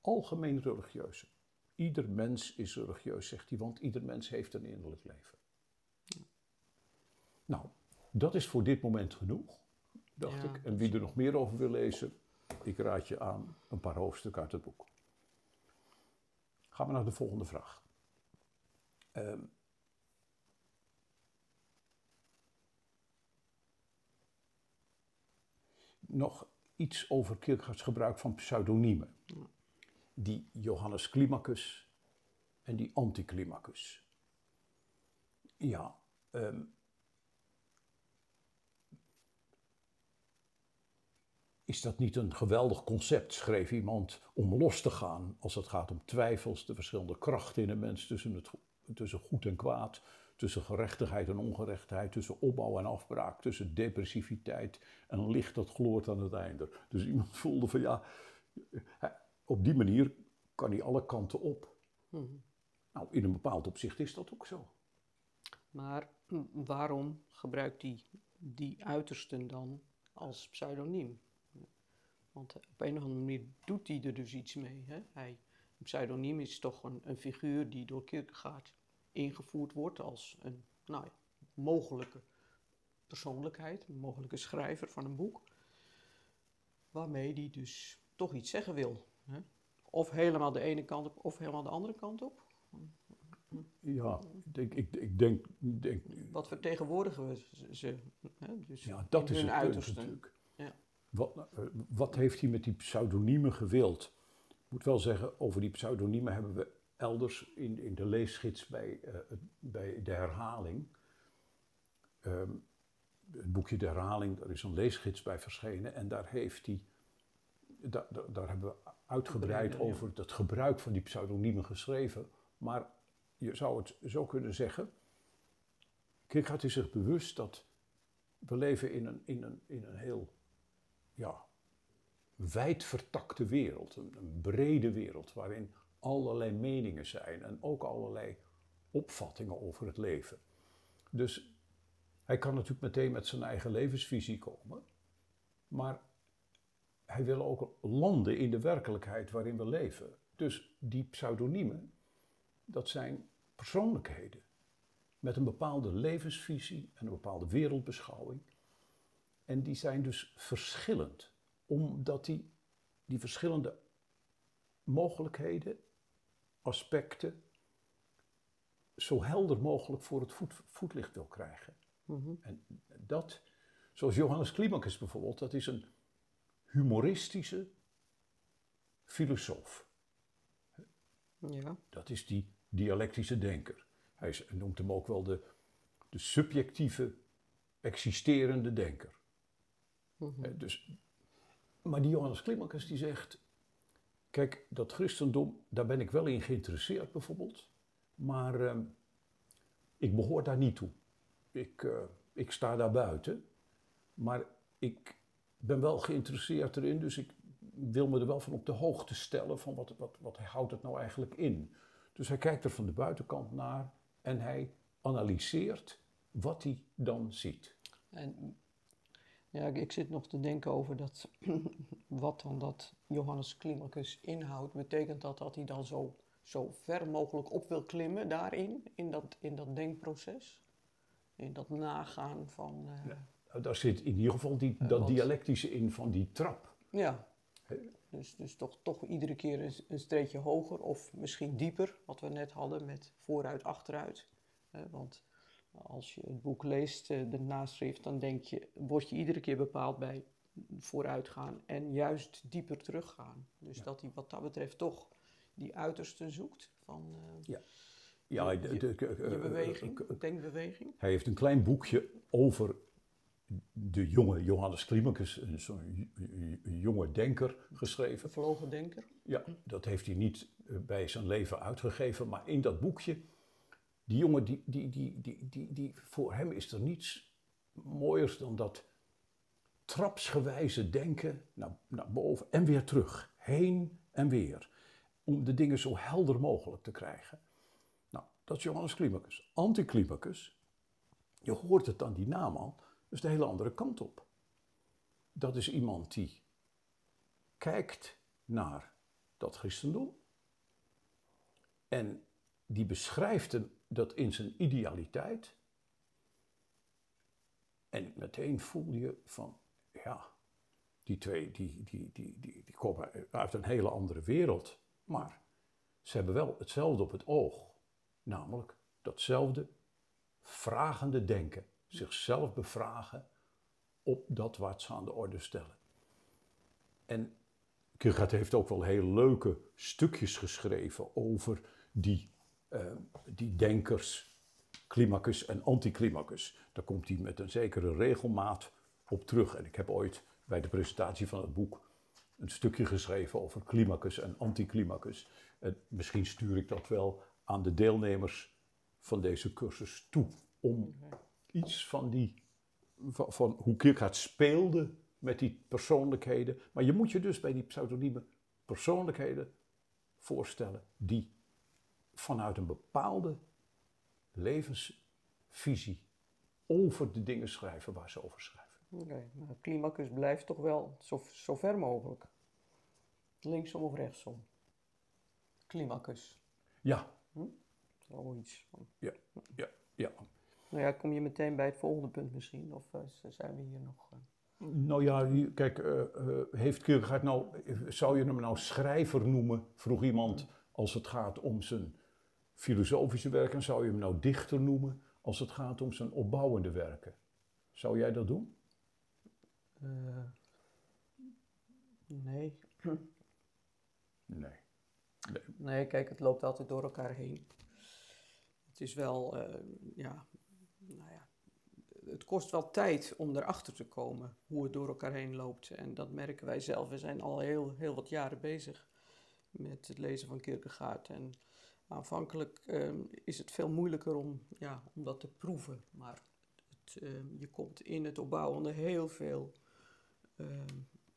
algemeen religieuze. Ieder mens is religieus, zegt hij, want ieder mens heeft een innerlijk leven. Nou, dat is voor dit moment genoeg, dacht Ja, ik. En wie er nog meer over wil lezen, ik raad je aan een paar hoofdstukken uit het boek. Gaan we naar de volgende vraag. Ehm, nog iets over Kierkegaards gebruik van pseudoniemen. Die Johannes Climacus en die Anticlimacus. Ja, ehm, is dat niet een geweldig concept, schreef iemand, om los te gaan als het gaat om twijfels, de verschillende krachten in een mens tussen, het, tussen goed en kwaad, tussen gerechtigheid en ongerechtigheid, tussen opbouw en afbraak, tussen depressiviteit en licht dat gloort aan het einde. Dus iemand voelde van ja, op die manier kan hij alle kanten op. Hmm. Nou, in een bepaald opzicht is dat ook zo. Maar waarom gebruikt hij die uitersten dan als pseudoniem? Want op een of andere manier doet hij er dus iets mee. Hè? Hij, een pseudoniem is toch een, een figuur die door Kierkegaard ingevoerd wordt als een nou ja, mogelijke persoonlijkheid, een mogelijke schrijver van een boek, waarmee hij dus toch iets zeggen wil. Hè? Of helemaal de ene kant op, of helemaal de andere kant op. Ja, ik, ik, ik denk, denk... Wat vertegenwoordigen we ze? Hè? Dus ja, dat is het uitersten. punt natuurlijk. Wat, eh, wat heeft hij met die pseudoniemen gewild? Ik moet wel zeggen, over die pseudoniemen hebben we elders in, in de leesgids bij, eh, bij de herhaling. ehm, het boekje De Herhaling, daar is een leesgids bij verschenen en daar heeft hij, daar, daar, daar hebben we uitgebreid ja. over het gebruik van die pseudoniemen geschreven. Maar je zou het zo kunnen zeggen, Kierkegaard is zich bewust dat we leven in een, in een, in een heel ja, wijdvertakte wereld, een, een brede wereld waarin allerlei meningen zijn en ook allerlei opvattingen over het leven. Dus hij kan natuurlijk meteen met zijn eigen levensvisie komen, maar hij wil ook landen in de werkelijkheid waarin we leven. Dus die pseudoniemen, dat zijn persoonlijkheden met een bepaalde levensvisie en een bepaalde wereldbeschouwing. En die zijn dus verschillend, omdat die, die verschillende mogelijkheden, aspecten, zo helder mogelijk voor het voet, voetlicht wil krijgen. Mhm. En dat, zoals Johannes Climacus bijvoorbeeld, dat is een humoristische filosoof. Ja. Dat is die dialectische denker. Hij is- noemt hem ook wel de, de subjectieve, existerende denker. Mhm. Eh, Dus, maar die Johannes Climacus die zegt, kijk, dat christendom, daar ben ik wel in geïnteresseerd bijvoorbeeld, maar ehm, ik behoor daar niet toe. Ik, eh, ik sta daar buiten, maar ik ben wel geïnteresseerd erin, dus ik wil me er wel van op de hoogte stellen van wat, wat, wat houdt het nou eigenlijk in. Dus hij kijkt er van de buitenkant naar en hij analyseert wat hij dan ziet. En ja, ik, zit nog te denken over dat, wat dan dat Johannes Climacus inhoudt. Betekent dat dat hij dan zo, zo ver mogelijk op wil klimmen daarin, in dat, in dat denkproces? In dat nagaan van... eh, ja. Nou, Daar zit in ieder geval die, dat want- dialectische in van die trap. Dus, dus toch, toch iedere keer een, een streetje hoger of misschien dieper, wat we net hadden met vooruit, achteruit. Eh, want als je het boek leest, eh, de naschrift, dan denk je, word je iedere keer bepaald bij vooruitgaan en juist dieper teruggaan. Dus Ja. dat hij wat dat betreft toch die uiterste zoekt van eh, Ja, Je- de- beweging, denkbeweging. Hij heeft een klein boekje over de jonge Johannes Climacus, een zo'n jonge denker, geschreven. Vervlogen denker. Ja, dat heeft hij niet eh, bij zijn leven uitgegeven, maar in dat boekje, die jongen, die, die, die, die, die, die, voor hem is er niets mooiers dan dat trapsgewijze denken naar, naar boven en weer terug, heen en weer, om de dingen zo helder mogelijk te krijgen. Nou, dat is Johannes Climacus. Anticlimacus, je hoort het aan die naam al, dus de hele andere kant op. Dat is iemand die kijkt naar dat christendom. En die beschrijft hem dat in zijn idealiteit. En meteen voel je van, ja, die twee die, die, die, die, die komen uit een hele andere wereld. Maar ze hebben wel hetzelfde op het oog. Namelijk datzelfde vragende denken. Zichzelf bevragen op dat wat ze aan de orde stellen. En Kierkegaard heeft ook wel heel leuke stukjes geschreven over die, eh, die denkers, Climacus en Anticlimacus. Daar komt hij met een zekere regelmaat op terug. En ik heb ooit bij de presentatie van het boek een stukje geschreven over climacus en anticlimacus. En misschien stuur ik dat wel aan de deelnemers van deze cursus toe. Om iets van die, van, hoe Kierkegaard speelde met die persoonlijkheden. Maar je moet je dus bij die pseudonieme persoonlijkheden voorstellen die vanuit een bepaalde levensvisie over de dingen schrijven waar ze over schrijven. Oké, maar Climacus blijft toch wel zo, zo ver mogelijk. Linksom of rechtsom. Climacus. Ja, Zoiets. van. ja, ja, ja. Nou ja, kom je meteen bij het volgende punt misschien? Of eh, zijn we hier nog... eh? Nou ja, kijk, eh, heeft Kierkegaard nou, zou je hem nou schrijver noemen, vroeg iemand, als het gaat om zijn filosofische werken? Zou je hem nou dichter noemen als het gaat om zijn opbouwende werken? Zou jij dat doen? Eh, nee. Nee. Nee, kijk, het loopt altijd door elkaar heen. Het is wel, eh, ja, nou ja, het kost wel tijd om erachter te komen hoe het door elkaar heen loopt. En dat merken wij zelf. We zijn al heel, heel wat jaren bezig met het lezen van Kierkegaard. En aanvankelijk eh, is het veel moeilijker om, ja, om dat te proeven. Maar het, eh, je komt in het opbouwende heel veel eh,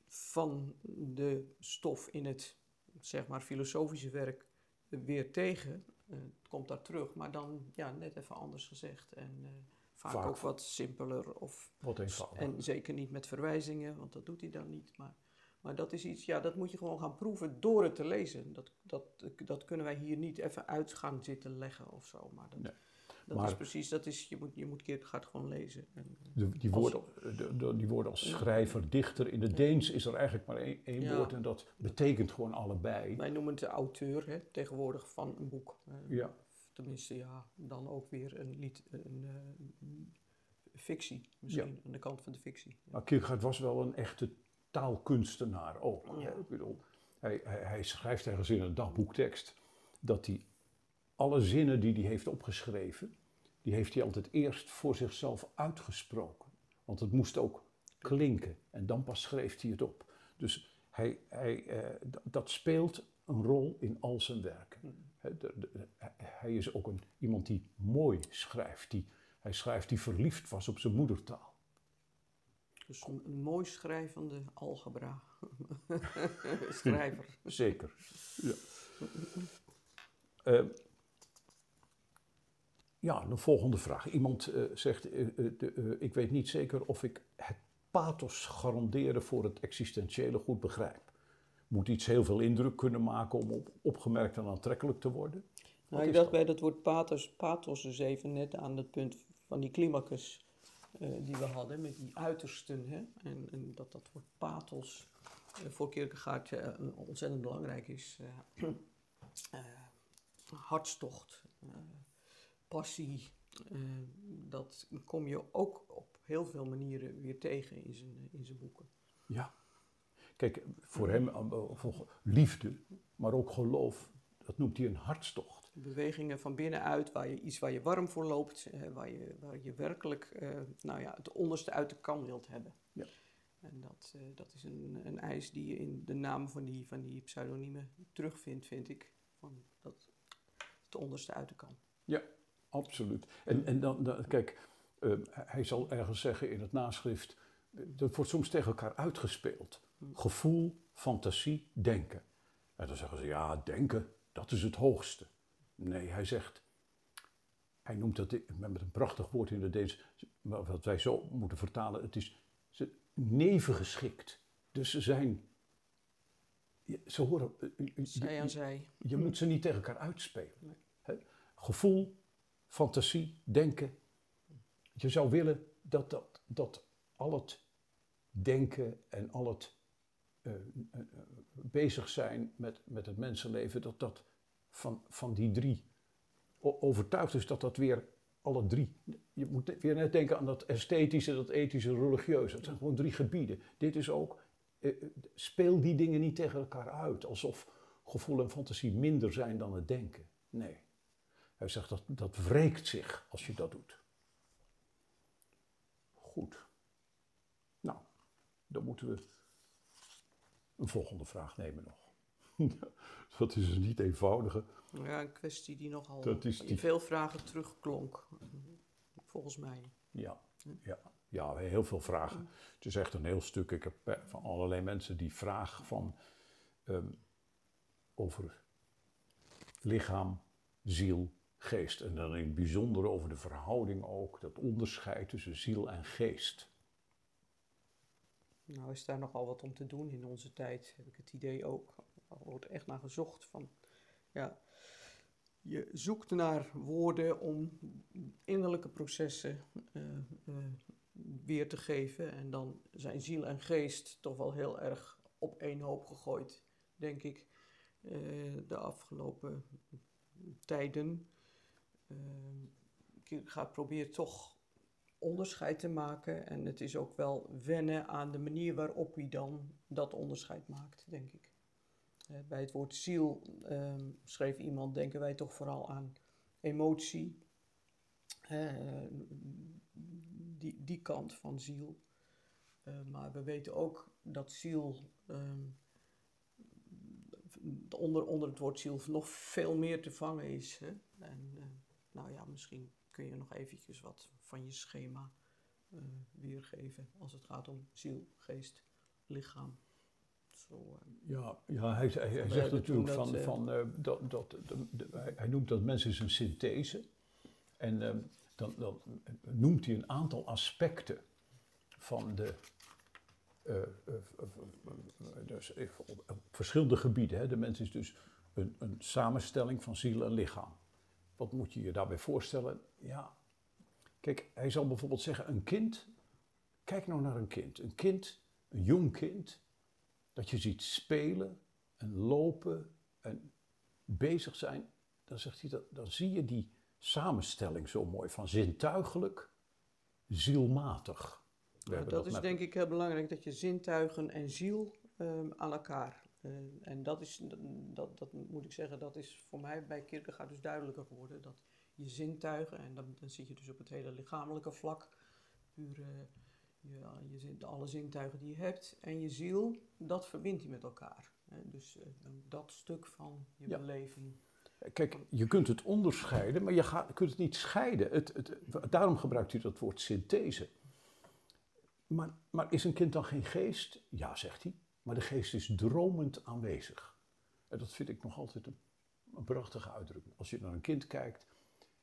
van de stof in het zeg maar filosofische werk weer tegen. Eh, het komt daar terug, maar dan ja, net even anders gezegd. En eh, vaak, Vaak ook wat simpeler. Of, Wat en zeker niet met verwijzingen, want dat doet hij dan niet. Maar, maar dat is iets, ja, dat moet je gewoon gaan proeven door het te lezen. Dat, dat, dat kunnen wij hier niet even uit gaan zitten leggen of zo. Maar dat, Nee. dat Maar- is precies, dat is, je moet, je moet Kierkegaard gewoon lezen. En, De- die, woorden, de, de- die woorden als schrijver, dichter, in het Deens is er eigenlijk maar één, één Ja. woord en dat betekent gewoon allebei. wij noemen het de auteur hè, tegenwoordig van een boek. Eh, Ja, Tenminste, ja, dan ook weer een, lied, een, eh, een fictie misschien, aan de kant van de fictie. Ja. maar Kierkegaard was wel een echte taalkunstenaar ook. Ja. Ik bedoel, hij, hij, hij schrijft ergens in een dagboektekst dat hij alle zinnen die hij heeft opgeschreven, die heeft hij altijd eerst voor zichzelf uitgesproken. Want het moest ook klinken en dan pas schreef hij het op. Dus hij, hij, eh, dat speelt een rol in al zijn werken. De- de- hij is ook een, iemand die mooi schrijft. Die, hij schrijft die verliefd was op zijn moedertaal. Dus een, een mooi schrijvende algebra. Schrijver. Zeker. Ja. Eh, ja, de volgende vraag. Iemand eh, zegt, eh, eh, de, ik weet niet zeker of ik het pathos garanderen voor het existentiële goed begrijp. Moet iets heel veel indruk kunnen maken om op, opgemerkt en aantrekkelijk te worden? Nou, ik dacht dat? bij dat woord pathos, pathos dus even net aan het punt van die climacus die we hadden, met die uitersten. Hè? En, en dat dat woord pathos eh, voor Kierkegaard eh, ontzettend belangrijk is. eh, eh, hartstocht, eh, passie, eh, dat kom je ook op heel veel manieren weer tegen in zijn, in zijn boeken. Ja. Kijk, voor hem eh, liefde, maar ook geloof, dat noemt hij een hartstocht. Bewegingen van binnenuit, waar je iets waar je warm voor loopt, eh, waar, je, waar je werkelijk eh, nou ja, het onderste uit de kan wilt hebben. Ja. En dat, eh, dat is een, een eis die je in de naam van die, van die pseudoniemen terugvindt, vind ik. Van dat het onderste uit de kan. Ja, absoluut. En, en dan, dan- kijk, eh, hij zal ergens zeggen in het naschrift, dat wordt soms tegen elkaar uitgespeeld. Gevoel, fantasie, denken. En dan zeggen ze, ja, denken, dat is het hoogste. Nee, hij zegt, hij noemt dat met een prachtig woord in het Deens, wat wij zo moeten vertalen, het is ze- nevengeschikt. Dus ze zijn, ze horen, eh, Zij aan zij. je moet ze niet tegen elkaar uitspelen. Nee. Gevoel, fantasie, denken. Je zou willen dat, dat, dat al het denken en al het eh, eh, bezig zijn met, met het mensenleven, dat dat van, van die drie overtuigd is dat dat weer alle drie. Je moet weer net denken aan dat esthetische, dat ethische, religieuze. Het zijn gewoon drie gebieden. Dit is ook, eh, eh, speel die dingen niet tegen elkaar uit, alsof gevoel en fantasie minder zijn dan het denken. Nee. Hij zegt dat dat wreekt zich als je dat doet. Goed. Nou, dan moeten we een volgende vraag nemen nog. dat is dus niet eenvoudige. Ja, een kwestie die nogal Dat is in die- veel vragen terugklonk, volgens mij. Ja, ja, ja, heel veel vragen. Het is echt een heel stuk. Ik heb eh, van allerlei mensen die vragen van ehm, over lichaam, ziel, geest. En dan in het bijzonder over de verhouding ook, dat onderscheid tussen ziel en geest. Nou is daar nogal wat om te doen in onze tijd, heb ik het idee ook. Wordt echt naar gezocht van, ja, je zoekt naar woorden om innerlijke processen eh, eh, weer te geven. En dan zijn ziel en geest toch wel heel erg op één hoop gegooid, denk ik, eh, de afgelopen tijden. Eh Kierkegaard probeert toch onderscheid te maken. En het is ook wel wennen aan de manier waarop hij dan dat onderscheid maakt, denk ik. Eh, bij het woord ziel ehm, schreef iemand, denken wij toch vooral aan emotie. Eh, die, die kant van ziel. Eh, maar we weten ook dat ziel ehm, onder, onder het woord ziel nog veel meer te vangen is. Hè? En nou ja, misschien kun je nog eventjes wat van je schema weergeven als het gaat om ziel, geest, lichaam. Zo, eh, Ja, ja hij, hij, zegt toen natuurlijk dat, van, eh, van eh, dat, dat, de- de- hij, noemt dat mens is een synthese. En eh, dan, dan noemt hij een aantal aspecten van de, eh, eh, eh, eh, dus op, op verschillende gebieden. Hè. De mens is dus een, een samenstelling van ziel en lichaam. Wat moet je je daarbij voorstellen? Ja, kijk, hij zal bijvoorbeeld zeggen, een kind, kijk nou naar een kind. Een kind, een jong kind, dat je ziet spelen en lopen en bezig zijn, dan, zegt hij dat, dan zie je die samenstelling zo mooi van zintuigelijk, zielmatig. We Nou, dat is denk ik heel belangrijk, dat je zintuigen en ziel ehm, aan elkaar. eh, en dat is, dat, dat moet ik zeggen, dat is voor mij bij Kierkegaard dus duidelijker geworden. Dat je zintuigen, en dan, dan zit je dus op het hele lichamelijke vlak, puur eh, je, je, zin- alle zintuigen die je hebt, en je ziel, dat verbindt hij met elkaar. dus eh, dat stuk van je Ja. beleving. Kijk, je kunt het onderscheiden, maar je gaat, kunt het niet scheiden. Het, het, daarom gebruikt hij dat woord synthese. Maar, maar is een kind dan geen geest? Ja, zegt hij. Maar de geest is dromend aanwezig. En dat vind ik nog altijd een, een prachtige uitdrukking. Als je naar een kind kijkt,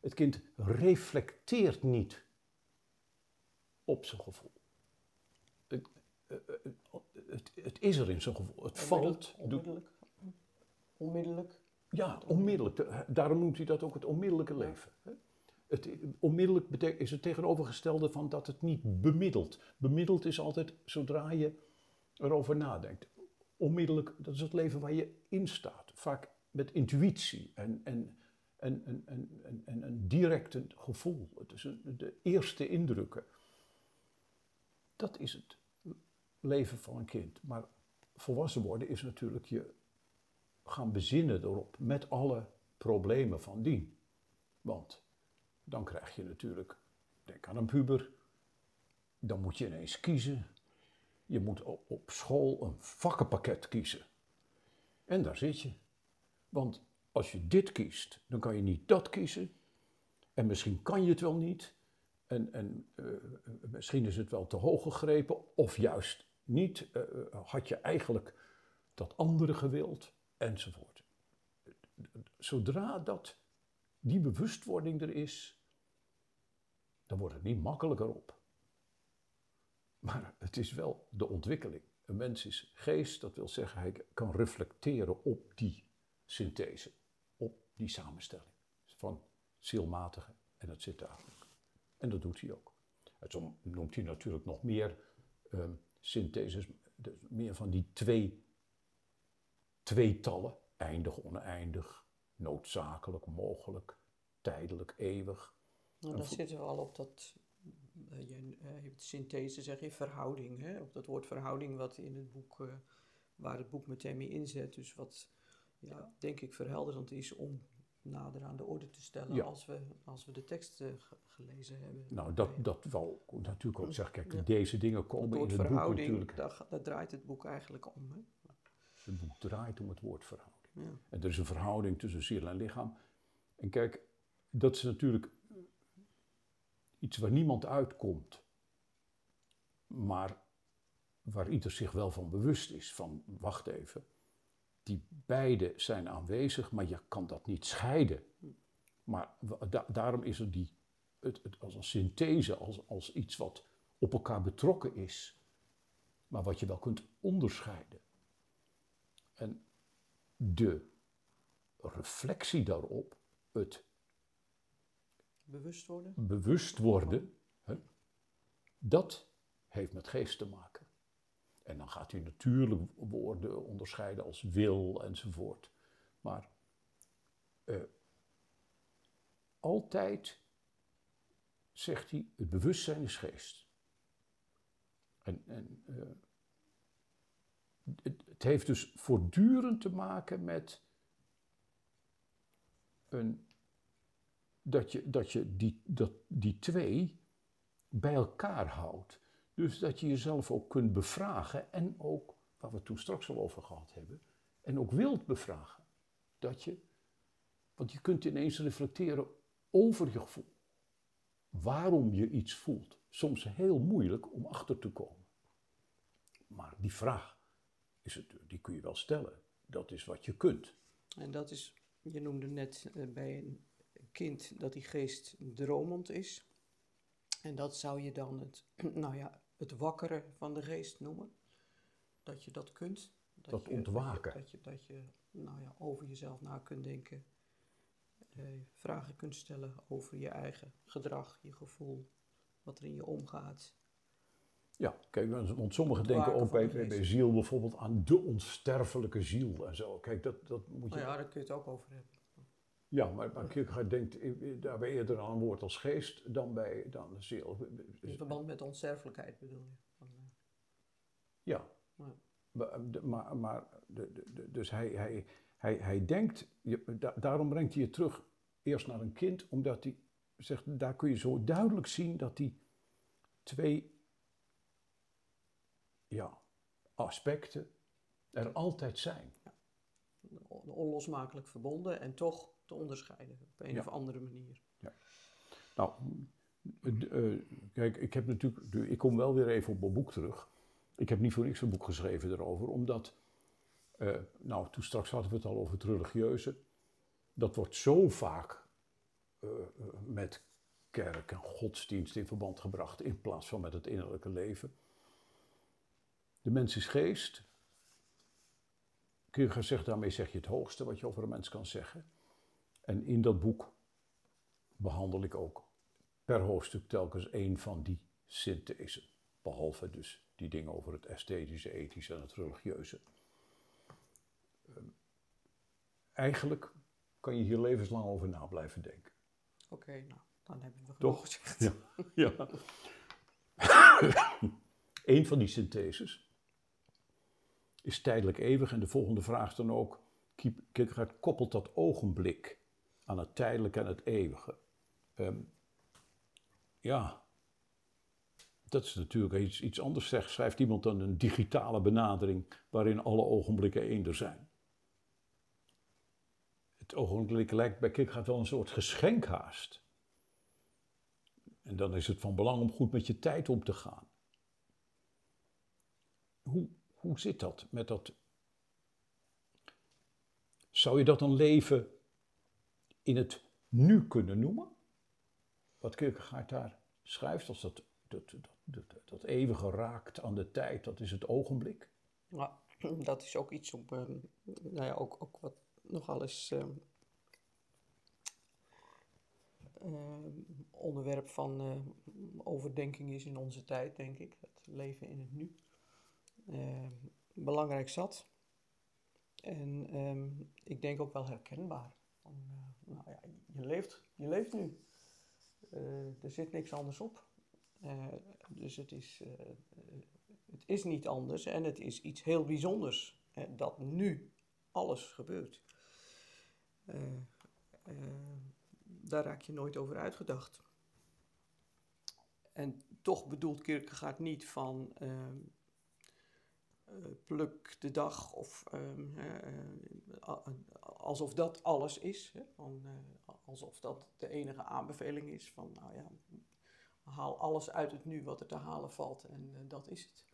het kind reflecteert niet op zijn gevoel. Het, het, het is er in zijn gevoel. Het valt. Onmiddellijk. Onmiddellijk. ja, onmiddellijk. De- Daarom noemt hij dat ook het onmiddellijke leven. Het, onmiddellijk is het tegenovergestelde van dat het niet bemiddelt. Bemiddeld is altijd zodra je erover nadenkt. Onmiddellijk, dat is het leven waar je in staat. Vaak met intuïtie en, en, en, en, en, en, en een direct gevoel. Het is een- de eerste indrukken. Dat is het leven van een kind. Maar volwassen worden is natuurlijk je gaan bezinnen erop met alle problemen van dien. Want dan krijg je natuurlijk, denk aan een puber, dan moet je ineens kiezen. Je moet op, school een vakkenpakket kiezen. En daar zit je. Want als je dit kiest, dan kan je niet dat kiezen. En misschien kan je het wel niet. En, en eh, misschien is het wel te hoog gegrepen, of juist niet. Eh, eh, had je eigenlijk dat andere gewild, enzovoort. Zodra dat, die bewustwording er is, dan wordt het niet makkelijker op. Maar het is wel de ontwikkeling. Een mens is geest, dat wil zeggen hij kan reflecteren op die synthese, op die samenstelling van zielmatige en het zintuigelijke. En dat doet hij ook. En zo noemt hij natuurlijk nog meer ehm syntheses, dus meer van die twee tweetallen, eindig, oneindig, noodzakelijk, mogelijk, tijdelijk, eeuwig. Nou, dan zitten we al op dat, eh, je eh, hebt synthese, zeg je, verhouding. Hè? Op dat woord verhouding wat in het boek, eh, waar het boek meteen mee inzet. Dus wat, ja, denk ik, verhelderend is om nader aan de orde te stellen Ja. als, we, als we de tekst eh, ge- gelezen hebben. Nou, dat, dat wou ik natuurlijk ook zeggen. Kijk, Ja. deze dingen komen in het boek verhouding, natuurlijk. daar, draait het boek eigenlijk om. Hè? Het boek draait om het woord verhouding. Ja. En er is een verhouding tussen ziel en lichaam. En kijk, dat is natuurlijk iets waar niemand uitkomt. Maar waar ieder zich wel van bewust is. Van, wacht even, die beide zijn aanwezig, maar je kan dat niet scheiden. Maar da- daarom is er die, het, het als een synthese, als, als iets wat op elkaar betrokken is. Maar wat je wel kunt onderscheiden. En de reflectie daarop, het Bewust worden? bewust worden, hè, dat heeft met geest te maken. En dan gaat u natuurlijk woorden onderscheiden als wil enzovoort. Maar eh, altijd zegt hij, het bewustzijn is geest. En, en eh, het, het heeft dus voortdurend te maken met een dat je, dat je die, dat, die twee bij elkaar houdt. Dus dat je jezelf ook kunt bevragen en ook, waar we het toen straks al over gehad hebben, en ook wilt bevragen. Dat je, want je kunt ineens reflecteren over je gevoel. Waarom je iets voelt. Soms heel moeilijk om achter te komen. Maar die vraag, is het, die kun je wel stellen. Dat is wat je kunt. En dat is, je noemde net eh, bij een kind dat die geest dromend is. En dat zou je dan het, nou ja, het wakkeren van de geest noemen. Dat je dat kunt. Dat je, ontwaken. Dat je, dat je, nou ja, over jezelf na kunt denken. eh, vragen kunt stellen over je eigen gedrag, je gevoel, wat er in je omgaat. Ja, kijk, want sommigen denken ook bij, de bij, ziel bijvoorbeeld aan de onsterfelijke ziel en zo. Kijk, dat, dat moet je... Nou ja, daar kun je het ook over hebben. Ja, maar, maar Kierkegaard denkt eh, eh, daarbij eerder aan een woord als geest dan bij dan de ziel. In verband met onsterfelijkheid bedoel je. Van, eh, Ja. Ja. Maar, maar, de, de, dus hij, hij, hij, hij denkt, da- daarom brengt hij je terug eerst naar een kind, omdat hij zegt, daar kun je zo duidelijk zien dat die twee ja, aspecten er altijd zijn. on- onlosmakelijk verbonden en toch te onderscheiden op een Ja. of andere manier. Nou, d- eh, kijk, ik heb natuurlijk, ik kom wel weer even op mijn boek terug. Ik heb niet voor niks een boek geschreven erover, omdat, eh, nou, toen straks hadden we het al over het religieuze. Dat wordt zo vaak eh, met kerk en godsdienst in verband gebracht, in plaats van met het innerlijke leven. De mens is geest. Kierkegaard zegt daarmee zeg je het hoogste wat je over een mens kan zeggen. En in dat boek behandel ik ook per hoofdstuk telkens één van die synthesen. Behalve dus die dingen over het esthetische, ethische en het religieuze. Ehm, Eigenlijk kan je hier levenslang over na blijven denken. Oké, nou, dan hebben we Toch? genoeg gezegd. Ja. ja. Eén van die syntheses is tijdelijk eeuwig en de volgende vraag dan ook, Kierkegaard koppelt dat ogenblik aan het tijdelijke en het eeuwige. Ehm, ja, dat is natuurlijk iets, iets anders. Zegt, schrijft iemand dan een digitale benadering waarin alle ogenblikken eender zijn. Het ogenblik lijkt bij Kierkegaard wel een soort geschenkhaast. En dan is het van belang om goed met je tijd om te gaan. Hoe, hoe zit dat met dat? Zou je dat een leven in het nu kunnen noemen? Wat Kierkegaard daar schrijft, als dat, dat, dat, dat, eeuwige raakt aan de tijd, dat is het ogenblik. Ja, dat is ook iets op, ehm, nou ja, ook, ook wat nogal eens ehm, ehm, onderwerp van overdenking is in onze tijd, denk ik. Het leven in het nu. Belangrijk zat. En ik denk ook wel herkenbaar. Van, eh, nou ja, je leeft, je leeft nu. Eh, er zit niks anders op. Eh, dus het is, eh, het is niet anders en het is iets heel bijzonders. dat nu alles gebeurt. Daar raak je nooit over uitgedacht. En toch bedoelt Kierkegaard niet van ehm, eh, pluk de dag of ehm, eh, alsof dat alles is. Hè, van, eh, alsof dat de enige aanbeveling is van nou ja, haal alles uit het nu wat er te halen valt en eh, dat is het.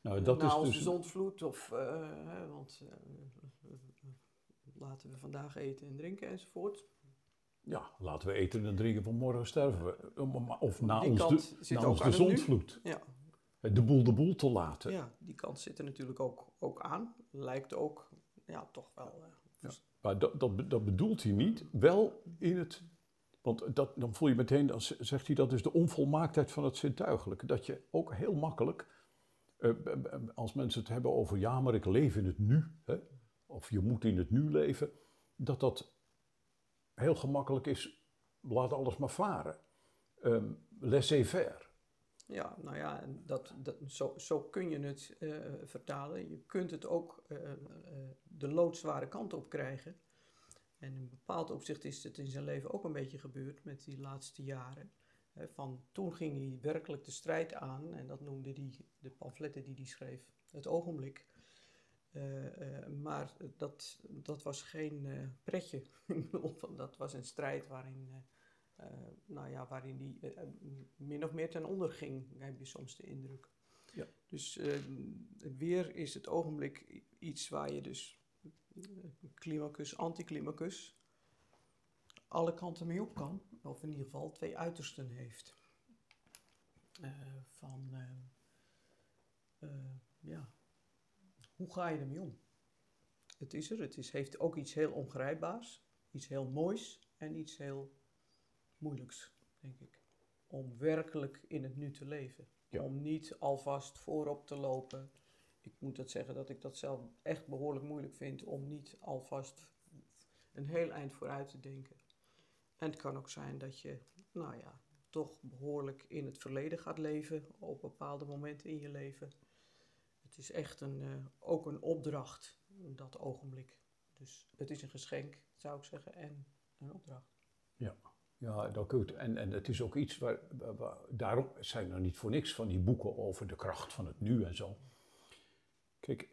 Nou, dat Na is dus... zondvloed of eh, want eh, laten we vandaag eten en drinken enzovoort. Ja, laten we eten en drinken, van morgen sterven we. Of na Die ons de, na ons de zondvloed. Ja, De boel de boel te laten. ja, die kant zit er natuurlijk ook, ook aan. Lijkt ook, ja, toch wel. eh, Maar dat, dat, dat bedoelt hij niet. Wel in het. Want dat, dan voel je meteen, dan zegt hij dat is de onvolmaaktheid van het zintuigelijke. Dat je ook heel makkelijk, eh, als mensen het hebben over ja, maar ik leef in het nu. Hè, of je moet in het nu leven. Dat dat heel gemakkelijk is, laat alles maar varen. Ehm Laissez-faire. Ja, nou ja, dat, dat, zo, zo kun je het eh, vertalen. Je kunt het ook eh, eh, de loodzware kant op krijgen. En in een bepaald opzicht is het in zijn leven ook een beetje gebeurd met die laatste jaren. Van toen ging hij werkelijk de strijd aan en dat noemde hij de pamfletten die hij schreef, het ogenblik. Maar dat, dat was geen pretje. Dat was een strijd waarin, nou ja, waarin hij eh, min of meer ten onder ging, heb je soms de indruk. Ja. Dus eh, weer is het ogenblik iets waar je dus eh, climacus, anticlimacus, alle kanten mee op kan. Of in ieder geval twee uitersten heeft. Eh, van, eh, eh, ja, hoe ga je ermee om? Het is er, het is, heeft ook iets heel ongrijpbaars, iets heel moois en iets heel moeilijks, denk ik. Om werkelijk in het nu te leven. Ja. Om niet alvast voorop te lopen. Ik moet dat zeggen dat ik dat zelf echt behoorlijk moeilijk vind om niet alvast een heel eind vooruit te denken. En het kan ook zijn dat je, nou ja, toch behoorlijk in het verleden gaat leven op bepaalde momenten in je leven. Het is echt een, eh, ook een opdracht, dat ogenblik. Dus het is een geschenk, zou ik zeggen, en een opdracht. Ja, dat kun je- en, en het is ook iets waar, waar- waar- daarom zijn er niet voor niks van die boeken over de kracht van het nu en zo. Kijk,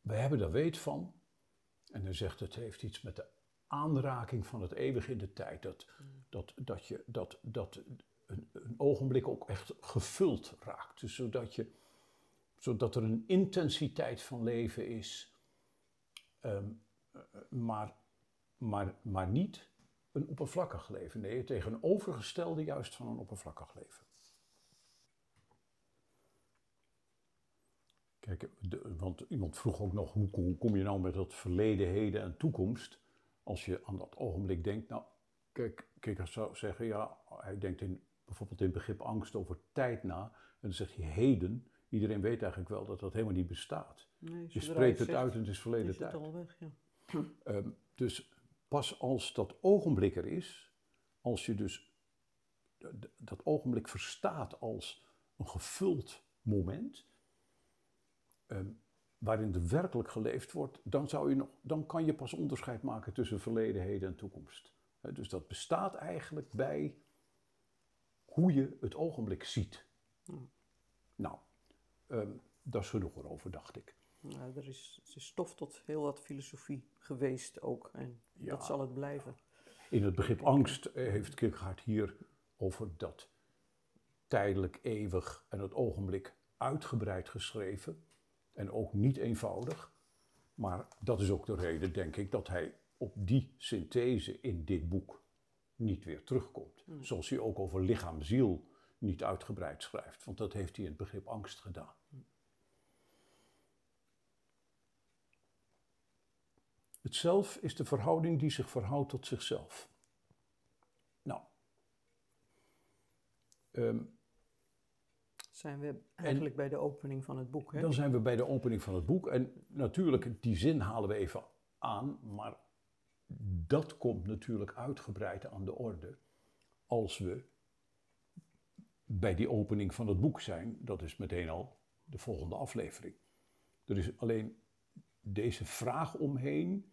wij hebben daar weet van. En hij zegt het heeft iets met de aanraking van het eeuwig in de tijd. Dat, dat, dat, je, dat, dat een, een ogenblik ook echt gevuld raakt. Dus zodat, je, zodat er een intensiteit van leven is, ehm, eh, maar, maar, maar niet een oppervlakkig leven. Nee, het tegenovergestelde juist van een oppervlakkig leven. Kijk, de- want iemand vroeg ook nog, hoe, hoe kom je nou met dat verleden, heden en toekomst? Als je aan dat ogenblik denkt, nou, kijk, ik zou zeggen, ja, hij denkt in, bijvoorbeeld in het begrip angst over tijd na. En dan zegt hij heden. Iedereen weet eigenlijk wel dat dat helemaal niet bestaat. Nee, Je spreekt het uit en het is verleden is het tijd. al weg, ja. Ehm, dus pas als dat ogenblik er is, als je dus dat ogenblik verstaat als een gevuld moment, ehm, waarin er werkelijk geleefd wordt, dan, zou je nog, dan kan je pas onderscheid maken tussen verleden, heden en toekomst. Dus dat bestaat eigenlijk bij hoe je het ogenblik ziet. Hmm. Nou, ehm, dat is genoeg erover, dacht ik. Nou, er, is, er is stof tot heel wat filosofie geweest ook. En Ja. dat zal het blijven. In het begrip angst heeft Kierkegaard hier over dat tijdelijk, eeuwig en het ogenblik uitgebreid geschreven. En ook niet eenvoudig. Maar dat is ook de reden, denk ik, dat hij op die synthese in dit boek niet weer terugkomt. Zoals hij ook over lichaam-ziel niet uitgebreid schrijft. Want dat heeft hij in het begrip angst gedaan. Het zelf is de verhouding die zich verhoudt tot zichzelf. Nou, ehm, Zijn we eigenlijk bij de opening van het boek, hè? dan zijn we bij de opening van het boek. En natuurlijk, die zin halen we even aan, maar dat komt natuurlijk uitgebreid aan de orde als we bij die opening van het boek zijn. Dat is meteen al de volgende aflevering. Er is alleen deze vraag omheen,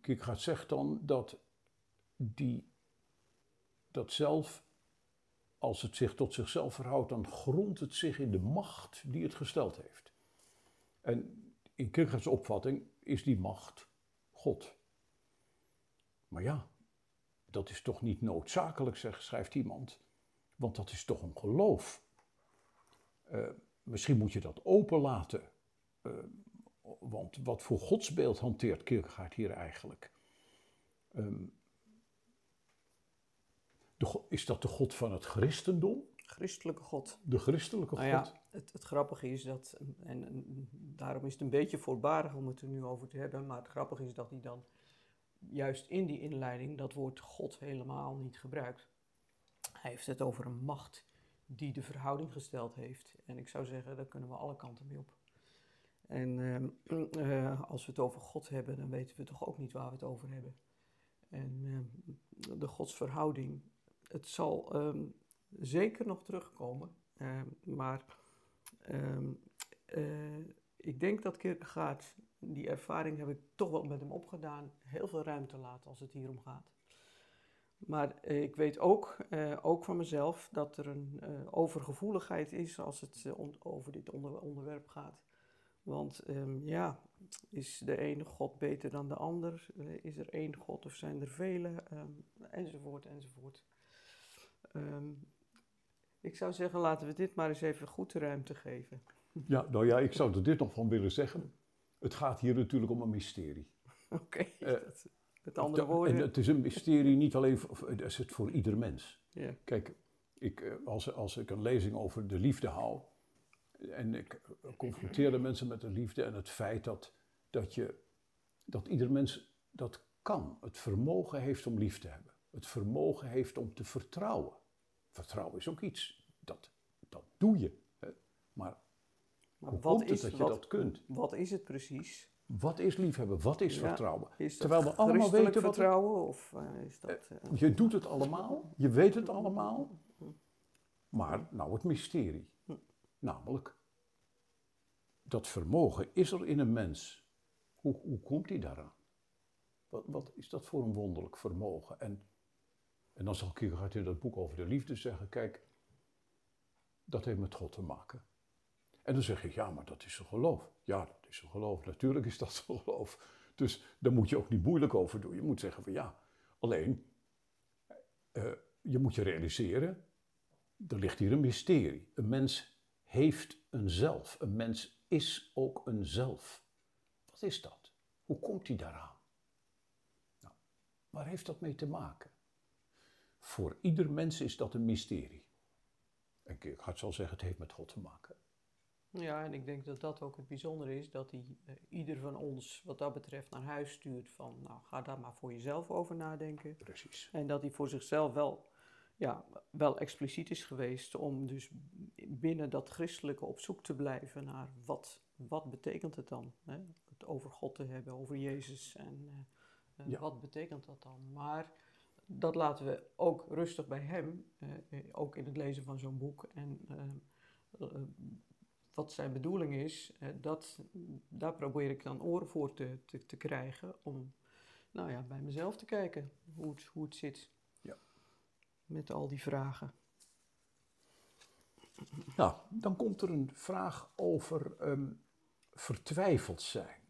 Kierkegaard zegt dan dat die, dat zelf, als het zich tot zichzelf verhoudt, dan grondt het zich in de macht die het gesteld heeft. En in Kierkegaards opvatting is die macht God. Maar ja, dat is toch niet noodzakelijk, zegt, schrijft iemand, want dat is toch een geloof. Uh, misschien moet je dat openlaten. Uh, want wat voor godsbeeld hanteert Kierkegaard hier eigenlijk? Um, de, is dat de God van het christendom? Christelijke God. De christelijke nou God. Ja, het, het, grappige is dat, en, en, daarom is het een beetje voorbarig om het er nu over te hebben, maar het grappige is dat hij dan juist in die inleiding dat woord God helemaal niet gebruikt. Hij heeft het over een macht die de verhouding gesteld heeft. En ik zou zeggen, daar kunnen we alle kanten mee op. En uh, als we het over God hebben, dan weten we toch ook niet waar we het over hebben. En uh, de godsverhouding, het zal um, zeker nog terugkomen. Maar uh, ik denk dat Kierkegaard, die ervaring heb ik toch wel met hem opgedaan, heel veel ruimte laat als het hier om gaat. Maar uh, ik weet ook, ook van mezelf, dat er een overgevoeligheid is als het over dit onder onderwerp gaat. Want um, ja, is de ene God beter dan de ander? is er één God of zijn er vele? Um, enzovoort, enzovoort. Um, ik zou zeggen, laten we dit maar eens even goed ruimte geven. Ja, nou ja, ik zou er dit nog van willen zeggen. Het gaat hier natuurlijk om een mysterie. Oké, okay, uh, met andere woorden. En het is een mysterie niet alleen voor, het is het voor ieder mens. Yeah. Kijk, ik, als, als ik een lezing over de liefde hou, en ik confronteer de mensen met de liefde en het feit dat, dat, je, dat ieder mens dat kan, het vermogen heeft om lief te hebben, het vermogen heeft om te vertrouwen. Vertrouwen is ook iets, dat, dat doe je. Hè? Maar, maar hoe wat komt is, het dat wat, je dat kunt? Wat is het precies? Wat is liefhebben? Wat is Ja, vertrouwen? Is Terwijl we allemaal weten wat het- vertrouwen of eh, is dat... eh, Je doet het allemaal, je weet het allemaal. Maar nou het mysterie. Namelijk, dat vermogen is er in een mens. Hoe, hoe komt hij daaraan? Wat, wat is dat voor een wonderlijk vermogen? En, en dan zal Kierkegaard in dat boek over de liefde zeggen, kijk, dat heeft met God te maken. En dan zeg ik, ja, maar dat is een geloof. Ja, dat is een geloof. Natuurlijk is dat een geloof. Dus daar moet je ook niet moeilijk over doen. Je moet zeggen van ja, alleen, eh, je moet je realiseren, er ligt hier een mysterie. Een mens heeft een zelf. Een mens is ook een zelf. Wat is dat? Hoe komt hij daaraan? Nou, waar heeft dat mee te maken? Voor ieder mens is dat een mysterie. En Kierkegaard zal zeggen, het heeft met God te maken. Ja, en ik denk dat dat ook het bijzondere is, dat hij eh, ieder van ons wat dat betreft naar huis stuurt van, nou ga daar maar voor jezelf over nadenken. Precies. En dat hij voor zichzelf wel, ja, wel expliciet is geweest om dus binnen dat christelijke op zoek te blijven naar wat, wat betekent het dan? Hè? Het over God te hebben, over Jezus en eh, eh, Ja. wat betekent dat dan? Maar dat laten we ook rustig bij hem, eh, ook in het lezen van zo'n boek. En wat zijn bedoeling is, dat, daar probeer ik dan oren voor te, te, te krijgen om nou ja, bij mezelf te kijken hoe het, hoe het zit. Met al die vragen. Nou, dan komt er een vraag over ehm, vertwijfeld zijn.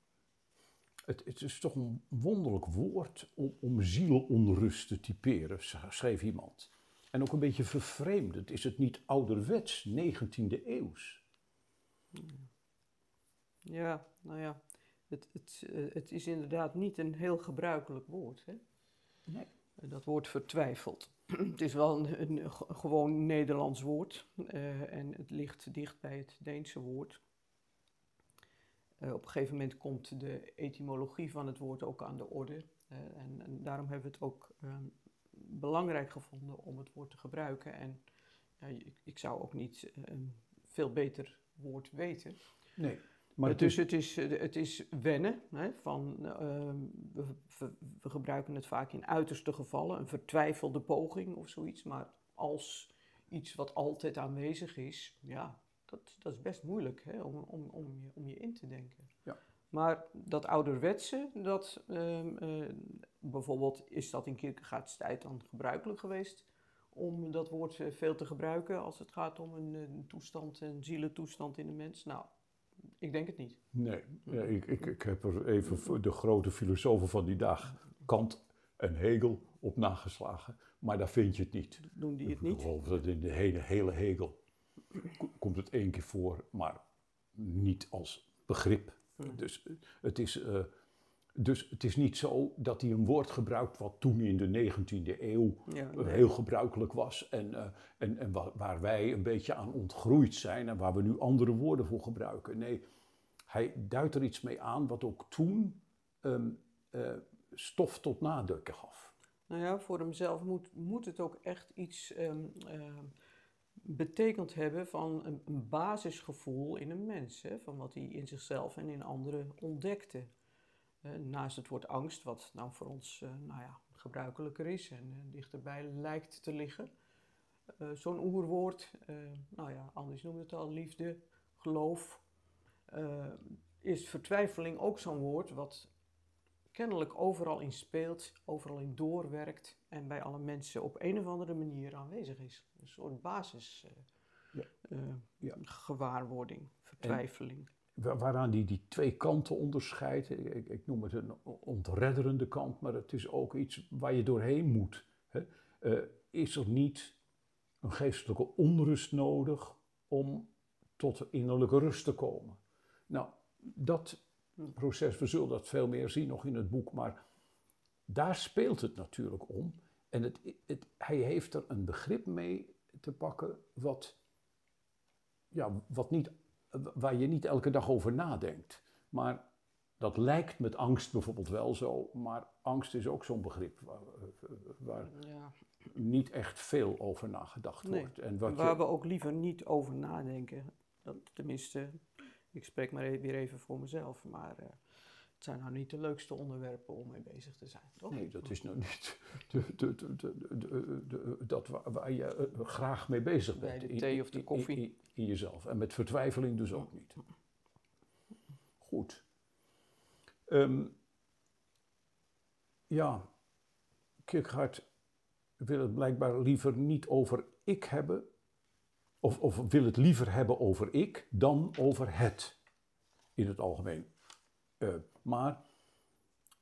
Het, het is toch een wonderlijk woord om, om zielonrust te typeren, sch- schreef iemand. En ook een beetje vervreemdend. Is het niet ouderwets, 19e eeuws? Ja, nou ja, het, het, eh, het is inderdaad niet een heel gebruikelijk woord. Hè? Nee. Eh, Dat woord vertwijfeld. het is wel een, een ge- gewoon Nederlands woord eh, en het ligt dicht bij het Deense woord. Eh, op een gegeven moment komt de etymologie van het woord ook aan de orde. en, daarom hebben we het ook eh, belangrijk gevonden om het woord te gebruiken. En ik, ik zou ook niet eh, een veel beter woord weten. Nee. Maar het dus is, het is, het is wennen. Hè, van, eh, we, we- we gebruiken het vaak in uiterste gevallen, een vertwijfelde poging of zoiets. Maar als iets wat altijd aanwezig is, ja, dat, dat is best moeilijk hè, om, om, om, je, om je in te denken. Ja. Maar dat ouderwetse, dat, ehm, eh, bijvoorbeeld is dat in Kierkegaards tijd dan gebruikelijk geweest om dat woord eh, veel te gebruiken als het gaat om een, een toestand, een zielentoestand in de mens? Nou, ik denk het niet. Nee, ik, ik, ik heb er even de grote filosofen van die dag, Kant en Hegel, op nageslagen. Maar daar vind je het niet. Doen die het Ik niet? geloof dat in de hele, hele Hegel ko- komt het één keer voor, maar niet als begrip. Hmm. Dus, eh, het is, eh, dus het is niet zo dat hij een woord gebruikt wat toen in de 19e eeuw Ja, eh, heel gebruikelijk was en, eh, en, en wa- waar wij een beetje aan ontgroeid zijn en waar we nu andere woorden voor gebruiken. Nee, hij duidt er iets mee aan wat ook toen ehm, eh, stof tot nadenken gaf. Nou ja, voor hemzelf moet, moet het ook echt iets ehm, ehm, betekend hebben van een, een basisgevoel in een mens. Hè, van wat hij in zichzelf en in anderen ontdekte. Eh, naast het woord angst, wat nou voor ons eh, nou ja, gebruikelijker is en eh, dichterbij lijkt te liggen. Zo'n oerwoord, nou ja, Anders noemde het al, liefde, geloof. is vertwijfeling ook zo'n woord wat kennelijk overal in speelt, overal in doorwerkt en bij alle mensen op een of andere manier aanwezig is. Een soort basis Ja. Ja. gewaarwording, vertwijfeling. Wa- Waaraan hij die twee kanten onderscheidt. Ik, ik- noem het een ontredderende kant, maar het is ook iets waar je doorheen moet. Hè. Eh, is er niet een geestelijke onrust nodig om tot innerlijke rust te komen? Nou, dat proces, we zullen dat veel meer zien nog in het boek, maar daar speelt het natuurlijk om. En het, het, hij heeft er een begrip mee te pakken wat, ja, wat niet waar je niet elke dag over nadenkt. Maar dat lijkt met angst bijvoorbeeld wel zo, maar angst is ook zo'n begrip waar, waar Ja. niet echt veel over nagedacht Nee, wordt. En wat Waar je, we ook liever niet over nadenken. Dat, tenminste, ik spreek maar e- weer even voor mezelf, maar eh, het zijn nou niet de leukste onderwerpen om mee bezig te zijn, toch? nee, dat is nou niet de, de, de, de, de- de- dat waar, waar je eh, graag mee bezig Bij bent. de in- thee of de in- koffie. In, in jezelf. En met vertwijfeling dus ook niet. Goed. Ehm, ja, Kierkegaard wil het blijkbaar liever niet over ik hebben, of, of wil het liever hebben over ik dan over het in het algemeen. Eh, maar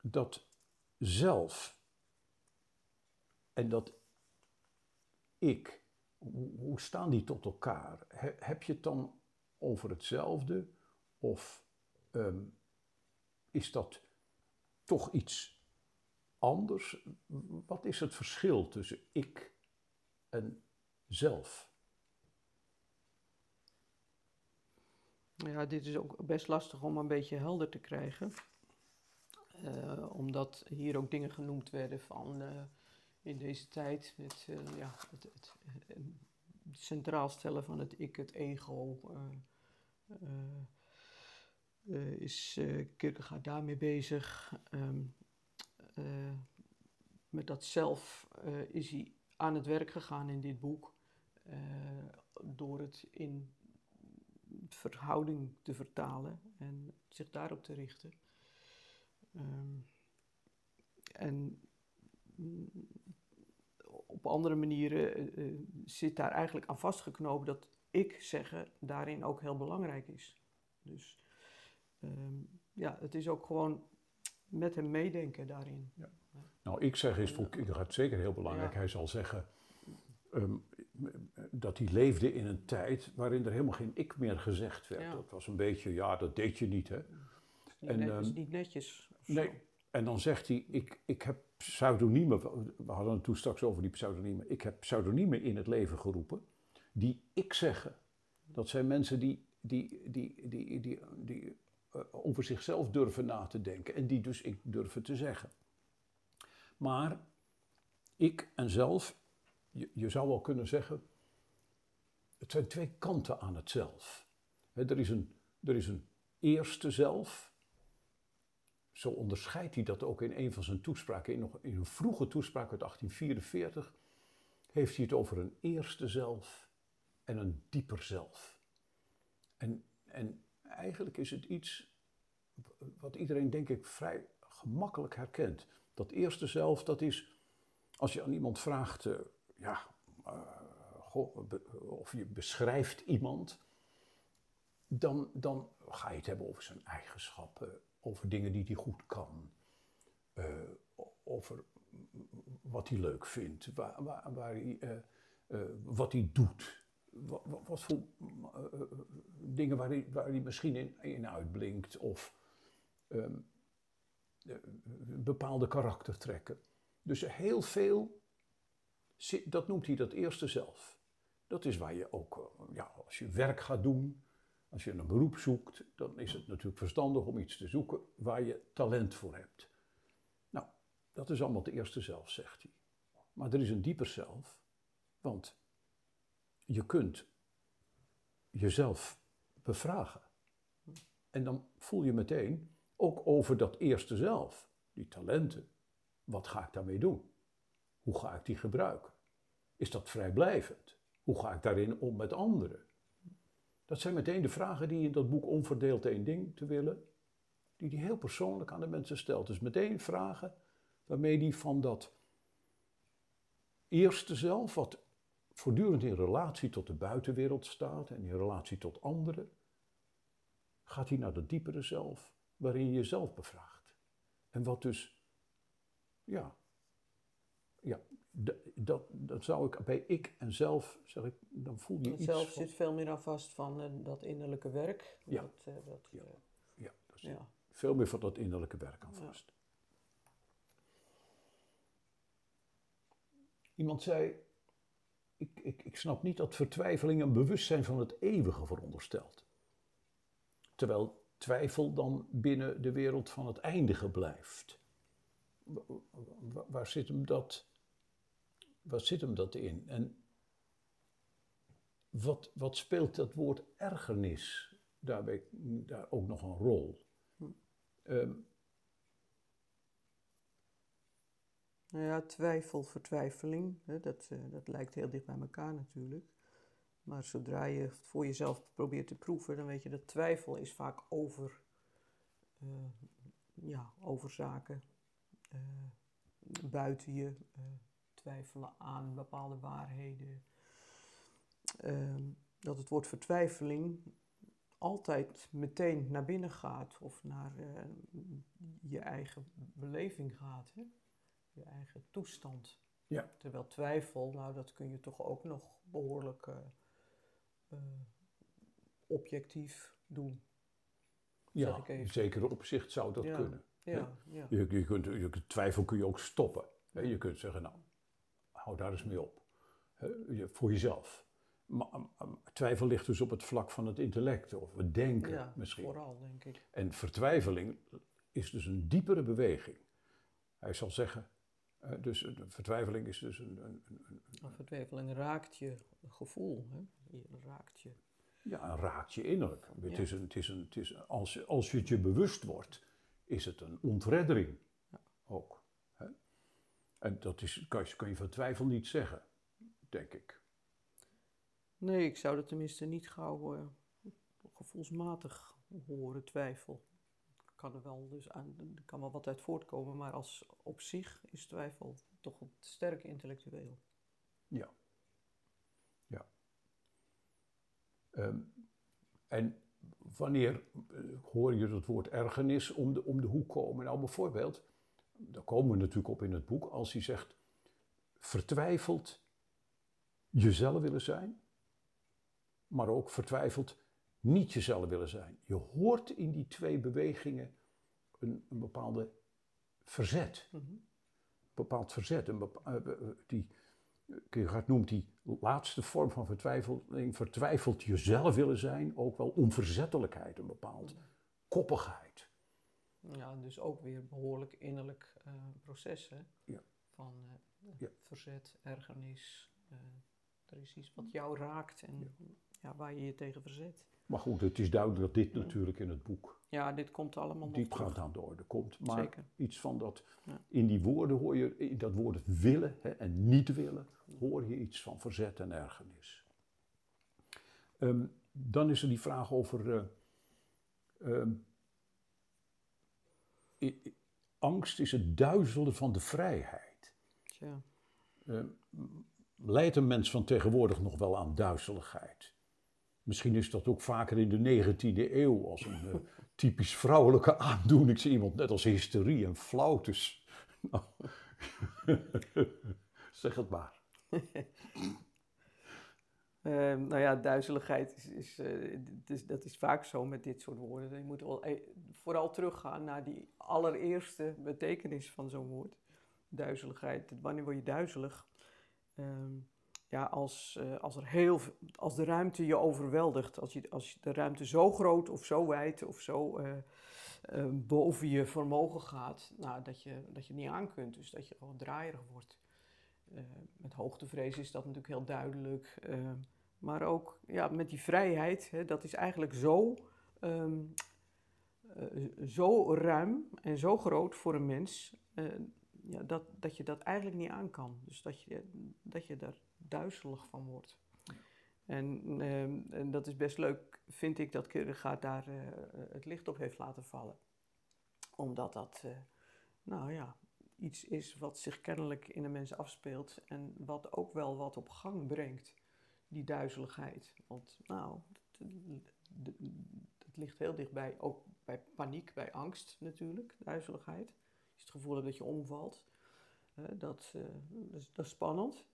dat zelf en dat ik, hoe, staan die tot elkaar? He- heb je het dan over hetzelfde of ehm, is dat toch iets anders? Wat is het verschil tussen ik en zelf? Ja, dit is ook best lastig om een beetje helder te krijgen. Eh, omdat hier ook dingen genoemd werden van eh, in deze tijd met eh, ja, het, het, centraal stellen van het ik, het ego. is Kierkegaard daarmee bezig? Ehm, eh, met dat zelf is hij aan het werk gegaan in dit boek. door het in verhouding te vertalen en zich daarop te richten. Ehm, en op andere manieren eh, eh, zit daar eigenlijk aan vastgeknopen dat ik zeggen daarin ook heel belangrijk is. Dus ehm, ja, het is ook gewoon met hem meedenken daarin. Nou, ik zeg is voor Kierkegaard zeker heel belangrijk. Ja. Hij zal zeggen ehm, dat hij leefde in een tijd waarin er helemaal geen ik meer gezegd werd. Ja. Dat was een beetje, ja, dat deed je niet, hè. Niet, En, net- is ehm, niet netjes. Nee. En dan zegt hij, ik, ik heb pseudoniemen, we hadden het toen straks over die pseudoniemen. Ik heb pseudoniemen in het leven geroepen die ik zeggen. Dat zijn mensen die, die, die, die, die, die eh, over zichzelf durven na te denken en die dus ik durven te zeggen. Maar ik en zelf, je, zou wel kunnen zeggen, het zijn twee kanten aan het zelf. Er, is een, er is een eerste zelf, zo onderscheidt hij dat ook in een van zijn toespraken. In een vroege toespraak uit 1844 heeft hij het over een eerste zelf en een dieper zelf. En, en eigenlijk is het iets wat iedereen denk ik vrij gemakkelijk herkent. Dat eerste zelf, dat is als je aan iemand vraagt, eh, ja, eh, of je beschrijft iemand, dan, dan ga je het hebben over zijn eigenschappen, over dingen die hij goed kan, eh, over wat hij leuk vindt, waar, waar, hij, eh, wat hij doet. Wat, wat, voor dingen waar hij, waar hij misschien in, in uitblinkt of ehm, eh, bepaalde karaktertrekken. Dus heel veel, dat noemt hij dat eerste zelf. Dat is waar je ook, eh, ja, als je werk gaat doen, als je een beroep zoekt, dan is het natuurlijk verstandig om iets te zoeken waar je talent voor hebt. Nou, dat is allemaal het eerste zelf, zegt hij. Maar er is een dieper zelf, want je kunt jezelf bevragen. En dan voel je meteen, ook over dat eerste zelf, die talenten, wat ga ik daarmee doen? Hoe ga ik die gebruiken? Is dat vrijblijvend? Hoe ga ik daarin om met anderen? Dat zijn meteen de vragen die in dat boek Onverdeeld één ding te willen, die hij heel persoonlijk aan de mensen stelt. Dus meteen vragen waarmee hij van dat eerste zelf, wat voortdurend in relatie tot de buitenwereld staat en in relatie tot anderen, gaat hij naar dat diepere zelf, waarin je jezelf bevraagt. En wat dus, ja, ja dat, dat zou ik bij ik en zelf, zeg ik, dan voel je Het iets zelf van- zit veel meer aan vast van eh, dat innerlijke werk. Ja. Dat, eh, dat, Ja. eh, Ja, dat ja. veel meer van dat innerlijke werk aan Ja. vast. Iemand zei, ik, ik, ik snap niet dat vertwijfeling een bewustzijn van het eeuwige veronderstelt. Terwijl twijfel dan binnen de wereld van het eindige blijft. Wa- wa- Waar zit hem dat, waar zit hem dat in? En wat, wat speelt dat woord ergernis daarbij, daar ook nog een rol? Ehm, Nou ja, twijfel, vertwijfeling, hè, dat, eh, dat lijkt heel dicht bij elkaar natuurlijk. Maar zodra je het voor jezelf probeert te proeven, dan weet je dat twijfel is vaak over, eh, ja, over zaken eh, buiten je, twijfelen aan bepaalde waarheden. Ehm, dat het woord vertwijfeling altijd meteen naar binnen gaat of naar eh, je eigen beleving gaat. Hè? je eigen toestand. Ja. Terwijl twijfel, nou dat kun je toch ook nog behoorlijk eh, eh, objectief doen. ja, in zekere opzicht zou dat Ja. kunnen. Ja, ja. Je, je kunt, je, twijfel kun je ook stoppen. Je kunt zeggen, nou, hou daar eens mee op. Voor jezelf. Maar twijfel ligt dus op het vlak van het intellect of het denken ja misschien. vooral denk ik. En vertwijfeling is dus een diepere beweging. Hij zal zeggen, dus de vertwijfeling is dus een, een, een, vertwijfeling raakt je gevoel. Hè? Je raakt je. ja, raakt je innerlijk. Het Ja. is een, het is een, het is, als, je- als je het je bewust wordt, is het een ontreddering ook. En dat is, kan, je, kan je van twijfel niet zeggen, denk ik. Nee, ik zou dat tenminste niet gauw eh, gevoelsmatig horen, twijfel. Kan er wel dus aan, er kan wel wat uit voortkomen, maar als op zich is twijfel toch een sterk intellectueel. Ja. Ja. Ehm, en wanneer eh, hoor je het woord ergernis om de, om de hoek komen? Nou, bijvoorbeeld, daar komen we natuurlijk op in het boek, als hij zegt, vertwijfeld jezelf willen zijn, maar ook vertwijfeld niet jezelf willen zijn. Je hoort in die twee bewegingen een, een bepaalde verzet bepaald verzet. Een bepa- eh, eh, die, Kierkegaard noemt die laatste vorm van vertwijfeling, vertwijfeld jezelf willen zijn, ook wel onverzettelijkheid, een bepaald koppigheid. Ja, dus ook weer behoorlijk innerlijk eh, proces hè? Ja. van eh, Ja. verzet, ergernis. eh, er is iets wat jou raakt en ja. waar je je tegen verzet. Maar goed, het is duidelijk dat dit natuurlijk in het boek Ja, dit komt allemaal nog diepgaand aan de orde komt. Maar Zeker. iets van dat, in die woorden hoor je, in dat woord willen hè, en niet willen, hoor je iets van verzet en ergernis. Ehm, dan is er die vraag over, eh, ehm, angst is het duizelen van de vrijheid. Tja. Eh, leidt een mens van tegenwoordig nog wel aan duizeligheid? Misschien is dat ook vaker in de 19e eeuw als een eh, typisch vrouwelijke aandoening. Zie iemand net als hysterie en flauwtes. Nou, zeg het maar. Eh, nou ja, duizeligheid is, is, eh, het is- dat is vaak zo met dit soort woorden. Je moet e- vooral teruggaan naar die allereerste betekenis van zo'n woord. Duizeligheid. Wanneer word je duizelig? Ehm, ja, als, eh, als, er heel, als de ruimte je overweldigt. Als, je, als de ruimte zo groot of zo wijd of zo eh, eh, boven je vermogen gaat, nou, dat, je, dat je niet aan kunt. Dus dat je gewoon draaierig wordt. Eh, met hoogtevrees is dat natuurlijk heel duidelijk. Maar ook ja, met die vrijheid, hè, dat is eigenlijk zo, ehm, eh, zo ruim en zo groot voor een mens, eh, ja, dat, dat je dat eigenlijk niet aan kan. Dus dat je, dat je daar duizelig van wordt. En, ehm, en dat is best leuk, vind ik, dat Kierkegaard daar eh, het licht op heeft laten vallen. Omdat dat, nou ja, iets is wat zich kennelijk in de mens afspeelt en wat ook wel wat op gang brengt, die duizeligheid. Want nou, dat, ligt heel dichtbij, ook bij paniek, bij angst natuurlijk, duizeligheid. Je het gevoel dat je omvalt, eh, dat, eh, dat, is, dat is spannend.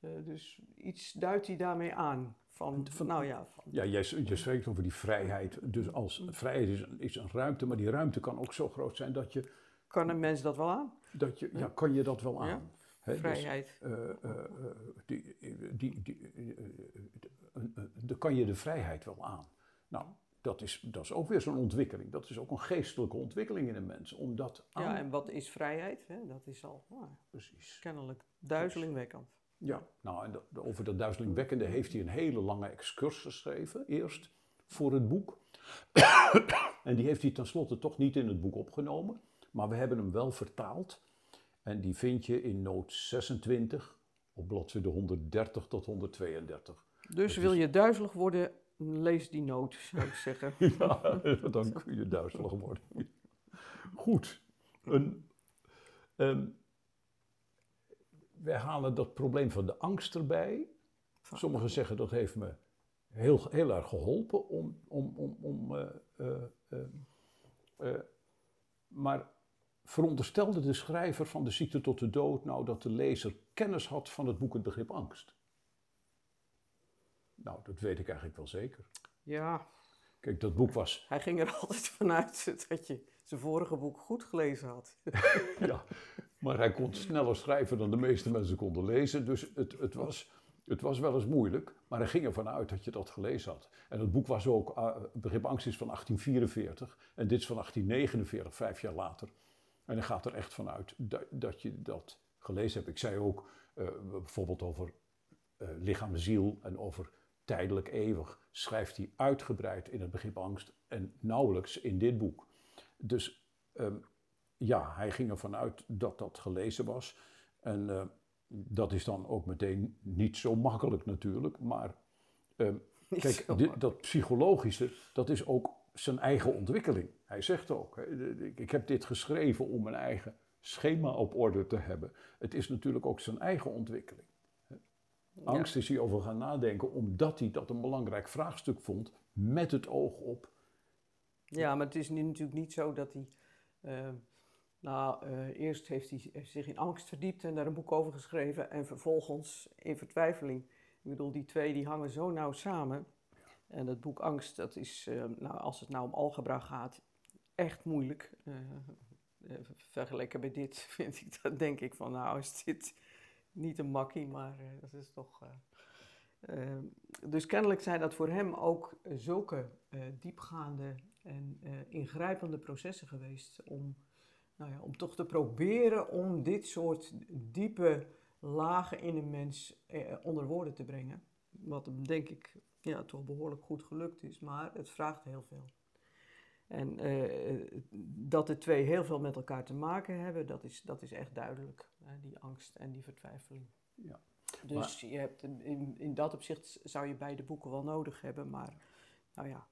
Eh, dus iets duidt hij daarmee aan. Van, Van- nou ja, van, Ja, jij, je spreekt over die vrijheid. Dus als vrijheid is, een- is een ruimte, maar die ruimte kan ook zo groot zijn dat je, kan een mens dat wel aan? dat je ja, kan je dat wel aan. Ja, Dus, Vrijheid. die, die, die, dan kan je de vrijheid wel aan. Nou, dat is, dat is ook weer zo'n ontwikkeling. Dat is ook een geestelijke ontwikkeling in een mens. Om dat aan... Ja, en wat is vrijheid? Hè? Dat is al nou, Precies. kennelijk duizelingwekkend. Ja, nou en over dat duizelingwekkende heeft hij een hele lange excurs geschreven, eerst voor het boek. en die heeft hij tenslotte toch niet in het boek opgenomen, maar we hebben hem wel vertaald. En die vind je in noot 26 op bladzijde 130 tot 132. Dus wil je duizelig worden, lees die noot, zou ik zeggen. Ja, dan kun je duizelig worden. Goed. Een, ehm, wij halen dat probleem van de angst erbij. Sommigen zeggen dat heeft me heel, heel erg geholpen om. om, om, om eh, eh, eh, maar veronderstelde de schrijver van De ziekte tot de dood nou dat de lezer kennis had van het boek Het begrip angst? Nou, dat weet ik eigenlijk wel zeker. Ja, Kijk, dat boek was hij ging er altijd vanuit dat je zijn vorige boek goed gelezen had. Ja, maar hij kon sneller schrijven dan de meeste mensen konden lezen. Dus het, het, was, het was wel eens moeilijk. Maar hij ging ervan uit dat je dat gelezen had. En het boek was ook, uh, Begrip Angst is van 1844. En dit is van 1849, vijf jaar later. En hij gaat er echt vanuit dat, dat je dat gelezen hebt. Ik zei ook uh, bijvoorbeeld over uh, lichaam en ziel en over tijdelijk eeuwig. Schrijft hij uitgebreid in het begrip angst en nauwelijks in dit boek. Dus um, ja, hij ging ervan uit dat dat gelezen was. En uh, dat is dan ook meteen niet zo makkelijk natuurlijk. Maar uh, kijk, dit, dat psychologische, dat is ook zijn eigen ontwikkeling. Hij zegt ook, ik heb dit geschreven om mijn eigen schema op orde te hebben. Het is natuurlijk ook zijn eigen ontwikkeling. Angst is hij over gaan nadenken omdat hij dat een belangrijk vraagstuk vond met het oog op. Ja, maar het is nu natuurlijk niet zo dat hij... Uh, nou, uh, eerst heeft hij zich in angst verdiept en daar een boek over geschreven en vervolgens in vertwijfeling. Ik bedoel, die twee die hangen zo nauw samen. En het boek Angst, dat is, uh, nou, als het nou om algebra gaat, echt moeilijk. Uh, vergeleken bij dit vind ik dat, denk ik van, nou is dit niet een makkie, maar dat is toch... Dus kennelijk zijn dat voor hem ook zulke diepgaande en ingrijpende processen geweest om, nou ja, om toch te proberen om dit soort diepe lagen in een mens onder woorden te brengen. Wat hem denk ik ja, toch behoorlijk goed gelukt is, maar het vraagt heel veel. En uh, dat de twee heel veel met elkaar te maken hebben, dat is, dat is echt duidelijk. Hè, die angst en die vertwijfeling. Ja. Dus maar, je hebt in, in dat opzicht zou je beide boeken wel nodig hebben, maar nou ja,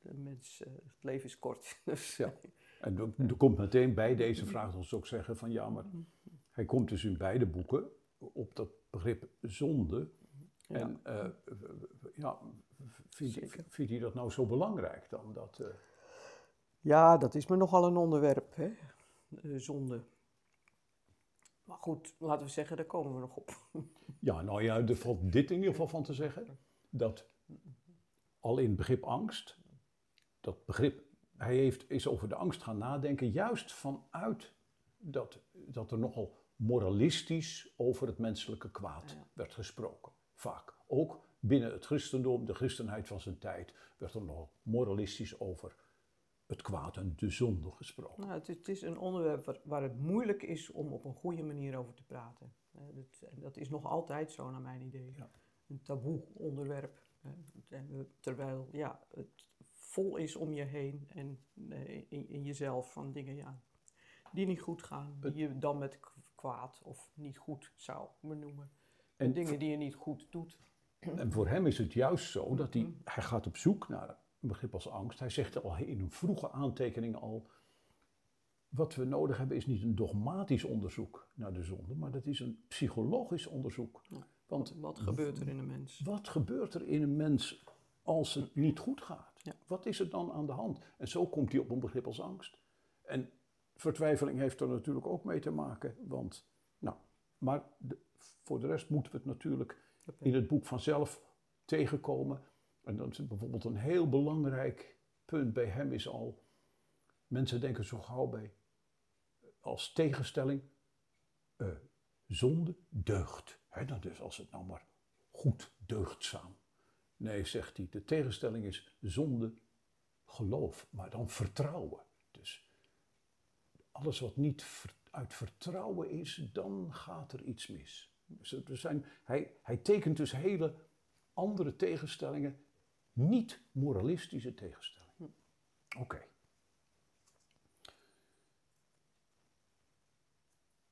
de mens, uh, het leven is kort. Dus ja. En er, komt meteen bij deze vraag, als ook zeggen van ja, maar hij komt dus in beide boeken op dat begrip zonde. En eh, ja, vindt, vindt hij dat nou zo belangrijk dan? Dat, eh, Ja, dat is me nogal een onderwerp, hè? Eh, zonde. Maar goed, laten we zeggen, daar komen we nog op. Ja, nou ja, er valt dit in ieder geval van te zeggen. Dat al in het begrip angst, dat begrip, hij heeft, is over de angst gaan nadenken, juist vanuit dat, dat er nogal moralistisch over het menselijke kwaad Ja. werd gesproken. Vaak. Ook binnen het christendom, de christenheid van zijn tijd, werd er nogal moralistisch over het kwaad en de zonde gesproken. Nou, het, is- het is een onderwerp waar, waar het moeilijk is om op een goede manier over te praten. Eh, dat, dat is nog altijd zo, naar mijn idee. Ja. Een taboe onderwerp. eh, we- terwijl ja, het vol is om je heen en eh, in, in jezelf van dingen ja, die niet goed gaan. Die je dan met kwaad of niet goed zou benoemen. En En dingen die je niet goed doet. En voor hem is het juist zo dat hij, hij gaat op zoek naar een begrip als angst. Hij zegt al in een vroege aantekening al, wat we nodig hebben is niet een dogmatisch onderzoek naar de zonde, maar dat is een psychologisch onderzoek. Want Wat gebeurt er in een mens? wat gebeurt er in een mens als het niet goed gaat? Ja. Wat is er dan aan de hand? En zo komt hij op een begrip als angst. En vertwijfeling heeft er natuurlijk ook mee te maken, want, nou, maar de- voor de rest moeten we het natuurlijk in het boek vanzelf tegenkomen. En dan is bijvoorbeeld een heel belangrijk punt bij hem is al, mensen denken zo gauw bij, als tegenstelling, eh, zonde, deugd. Hè, dat is als het nou maar goed deugdzaam. Nee, zegt hij, de tegenstelling is zonde, geloof, maar dan vertrouwen. Dus alles wat niet uit vertrouwen is, dan gaat er iets mis. Er zijn, hij, hij tekent dus hele andere tegenstellingen, niet moralistische tegenstellingen. Oké.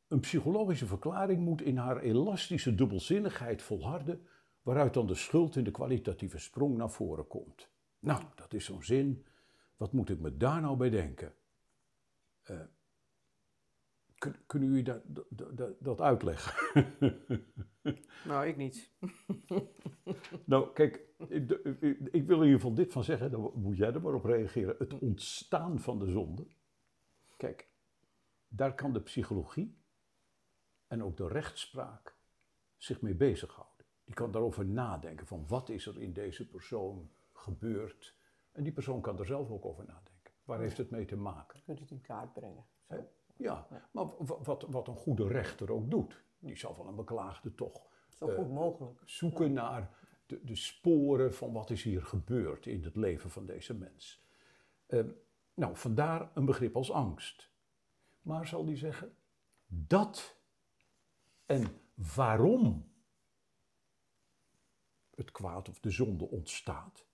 Een psychologische verklaring moet in haar elastische dubbelzinnigheid volharden, waaruit dan de schuld in de kwalitatieve sprong naar voren komt. Nou, dat is zo'n zin. Wat moet ik me daar nou bij denken? Eh, kun, kunnen jullie dat, dat, dat, uitleggen? Nou, ik niet. Nou, kijk, ik, wil in ieder geval dit van zeggen, dan moet jij er maar op reageren. Het ontstaan van de zonde. Kijk, daar kan de psychologie en ook de rechtspraak zich mee bezighouden. Die kan daarover nadenken van wat is er in deze persoon gebeurd. En die persoon kan er zelf ook over nadenken. Waar heeft het mee te maken? Je kunt het in kaart brengen. Hè? Ja, maar wa- wat, wat een goede rechter ook doet. Die zal van een beklaagde toch Zo goed mogelijk. zoeken naar de, de sporen van wat is hier gebeurd in het leven van deze mens. Ehm, nou, vandaar een begrip als angst. Maar zal die zeggen, dat en waarom het kwaad of de zonde ontstaat?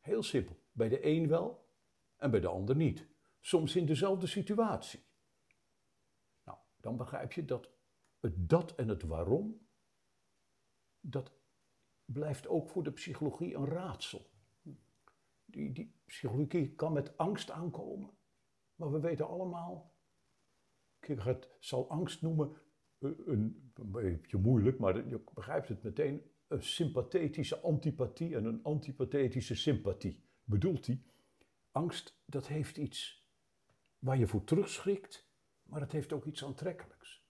Heel simpel. Bij de een wel en bij de ander niet. Soms in dezelfde situatie. Dan begrijp je dat het dat en het waarom dat blijft ook voor de psychologie een raadsel. Die, die psychologie kan met angst aankomen, maar we weten allemaal, Kierkegaard zal angst noemen een, een beetje moeilijk, maar je begrijpt het meteen, een sympathetische antipathie en een antipathetische sympathie. Bedoelt hij, angst dat heeft iets waar je voor terugschrikt, maar het heeft ook iets aantrekkelijks.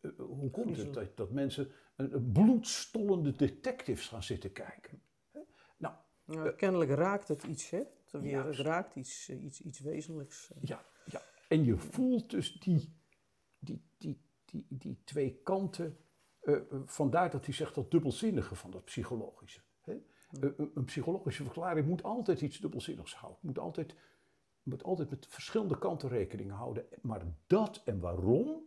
Eh, eh, hoe komt het dat, dat mensen een, bloedstollende detectives gaan zitten kijken? Hè? Nou, Nou, kennelijk raakt het iets, hè? Het weer- Het raakt iets, eh, iets, iets wezenlijks. eh. ja, ja. En je voelt dus die, die, die, die, die twee kanten. eh, eh, vandaar dat hij zegt dat dubbelzinnige van dat psychologische. Hè? Eh, een- een psychologische verklaring moet altijd iets dubbelzinnigs houden. Moet altijd, moet altijd met verschillende kanten rekening houden. Maar dat en waarom,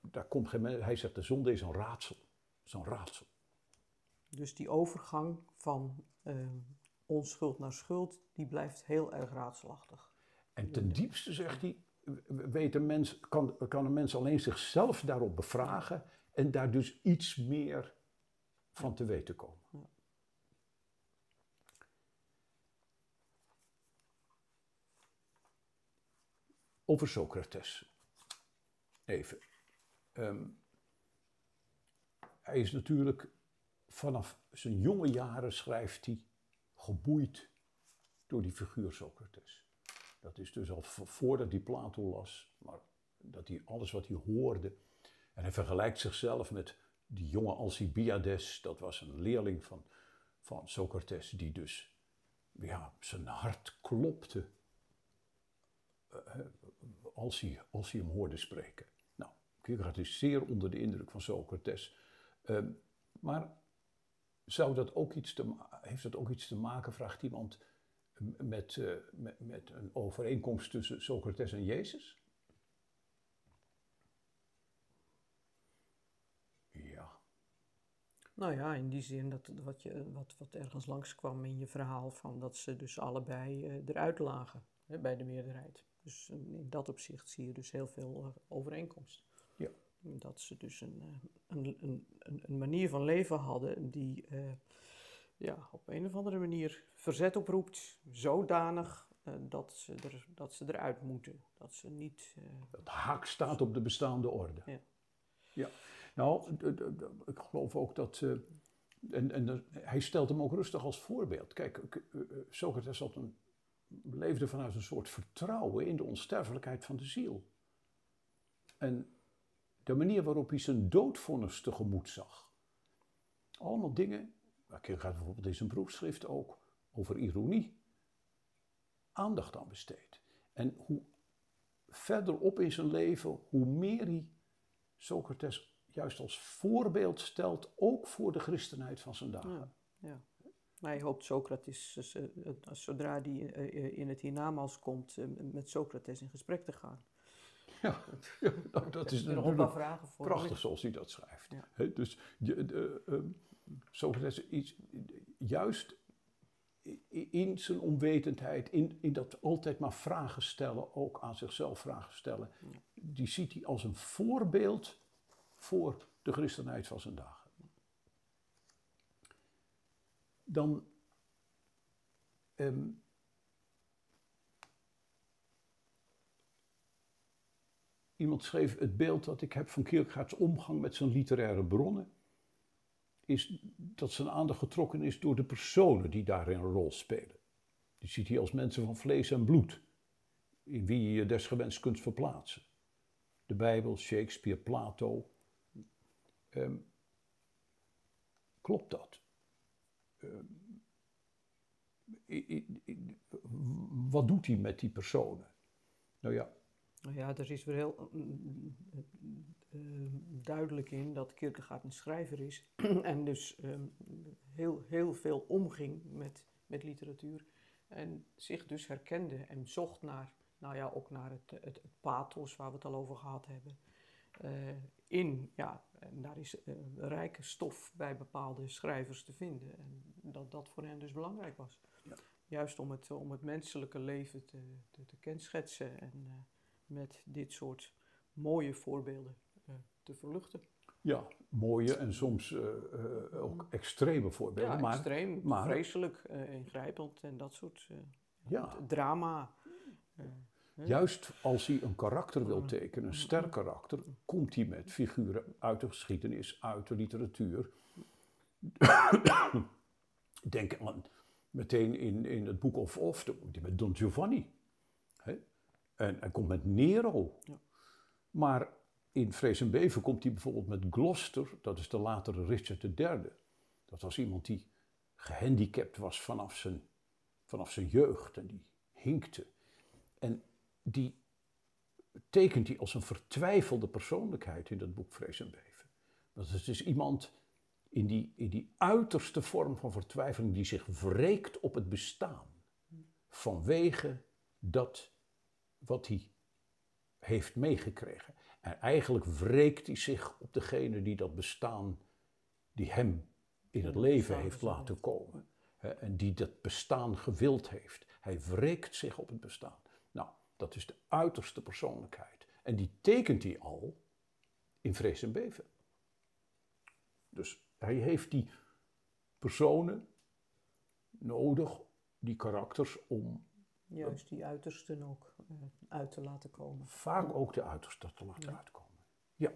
daar komt geen Hij zegt de zonde is een raadsel. Zo'n raadsel. Dus die overgang van eh, onschuld naar schuld, die blijft heel erg raadselachtig. En ten diepste zegt hij, weet een mens, kan, kan een mens alleen zichzelf daarop bevragen en daar dus iets meer van te weten komen. Over Socrates. Even. Ehm, hij is natuurlijk vanaf zijn jonge jaren schrijft hij geboeid door die figuur Socrates. Dat is dus al voordat hij Plato las, maar dat hij alles wat hij hoorde. En hij vergelijkt zichzelf met die jonge Alcibiades, dat was een leerling van, van Socrates, die dus ja, zijn hart klopte als, hij, als hij hem hoorde spreken. Nou, Kierkegaard is zeer onder de indruk van Socrates. Uh, maar zou dat ook iets te, heeft dat ook iets te maken, vraagt iemand, met, uh, met, met een overeenkomst tussen Socrates en Jezus? Nou ja, in die zin dat wat, je, wat, wat ergens langskwam in je verhaal van dat ze dus allebei uh, eruit lagen hè, bij de meerderheid. Dus in dat opzicht zie je dus heel veel uh, overeenkomst. Ja. Dat ze dus een, uh, een, een, een, manier van leven hadden die ja, op een of andere manier verzet oproept, zodanig dat, ze er, dat ze eruit moeten. Dat ze niet... Het haak staat op de bestaande orde. Ja. ja. Nou, ik geloof ook dat. Uh, en, en hij stelt hem ook rustig als voorbeeld. Kijk, uh, Socrates had een, leefde vanuit een soort vertrouwen in de onsterfelijkheid van de ziel. En de manier waarop hij zijn doodvonnis tegemoet zag. Allemaal dingen, waar gaat bijvoorbeeld in zijn proefschrift ook over ironie aandacht aan besteedt. En hoe verderop in zijn leven, hoe meer hij Socrates juist als voorbeeld stelt, ook voor de christenheid van zijn dagen. Ja. Hij hoopt Socrates, eh, zodra hij eh, in het hiernamaals komt, eh, met Socrates in gesprek te gaan. Ja, ja nou, dat is voor prachtig zoals hij dat schrijft. dus de, Socrates is juist in zijn onwetendheid, in, in dat altijd maar vragen stellen, ook aan zichzelf vragen stellen, die ziet hij als een voorbeeld voor de christenheid van zijn dagen. Dan um, iemand schreef het beeld dat ik heb van Kierkegaards omgang met zijn literaire bronnen, is dat zijn aandacht getrokken is door de personen die daarin een rol spelen. Die ziet hij als mensen van vlees en bloed, in wie je je desgewenst kunt verplaatsen. De Bijbel, Shakespeare, Plato, Um, klopt dat? I, wat doet hij met die personen? Nou ja. Nou ja, er is weer heel uh, duidelijk in dat Kierkegaard een schrijver is en dus um, heel, heel veel omging met, met literatuur en zich dus herkende en zocht naar, nou ja, ook naar het, het, pathos waar we het al over gehad hebben. Uh, in, ja, daar is rijke stof bij bepaalde schrijvers te vinden. En dat dat voor hen dus belangrijk was. Ja. Juist om het, om het menselijke leven te, te, te kenschetsen en uh, met dit soort mooie voorbeelden uh, te verluchten. Ja, mooie en soms ook extreme voorbeelden. Ja, maar, extreem, maar, vreselijk, ingrijpend en dat soort ja. drama. Juist als hij een karakter wil tekenen, een sterk karakter, komt hij met figuren uit de geschiedenis, uit de literatuur. Denk aan meteen in, in het boek of Of, die met Don Giovanni. Hè? En hij komt met Nero. Ja. Maar in Vrees en Beven komt hij bijvoorbeeld met Gloucester, dat is de latere Richard III. Dat was iemand die gehandicapt was vanaf zijn, vanaf zijn jeugd en die hinkte. En die tekent hij als een vertwijfelde persoonlijkheid in dat boek Vrees en Beven. Dat is iemand in die, in die uiterste vorm van vertwijfeling die zich wreekt op het bestaan. Vanwege dat wat hij heeft meegekregen. En eigenlijk wreekt hij zich op degene die dat bestaan, die hem in het leven heeft laten komen. En die dat bestaan gewild heeft. Hij wreekt zich op het bestaan. Dat is de uiterste persoonlijkheid. En die tekent hij al in vrees en beven. Dus hij heeft die personen nodig, die karakters, om juist die uitersten ook eh, uit te laten komen. Vaak ook de uiterste te laten uitkomen. Ja.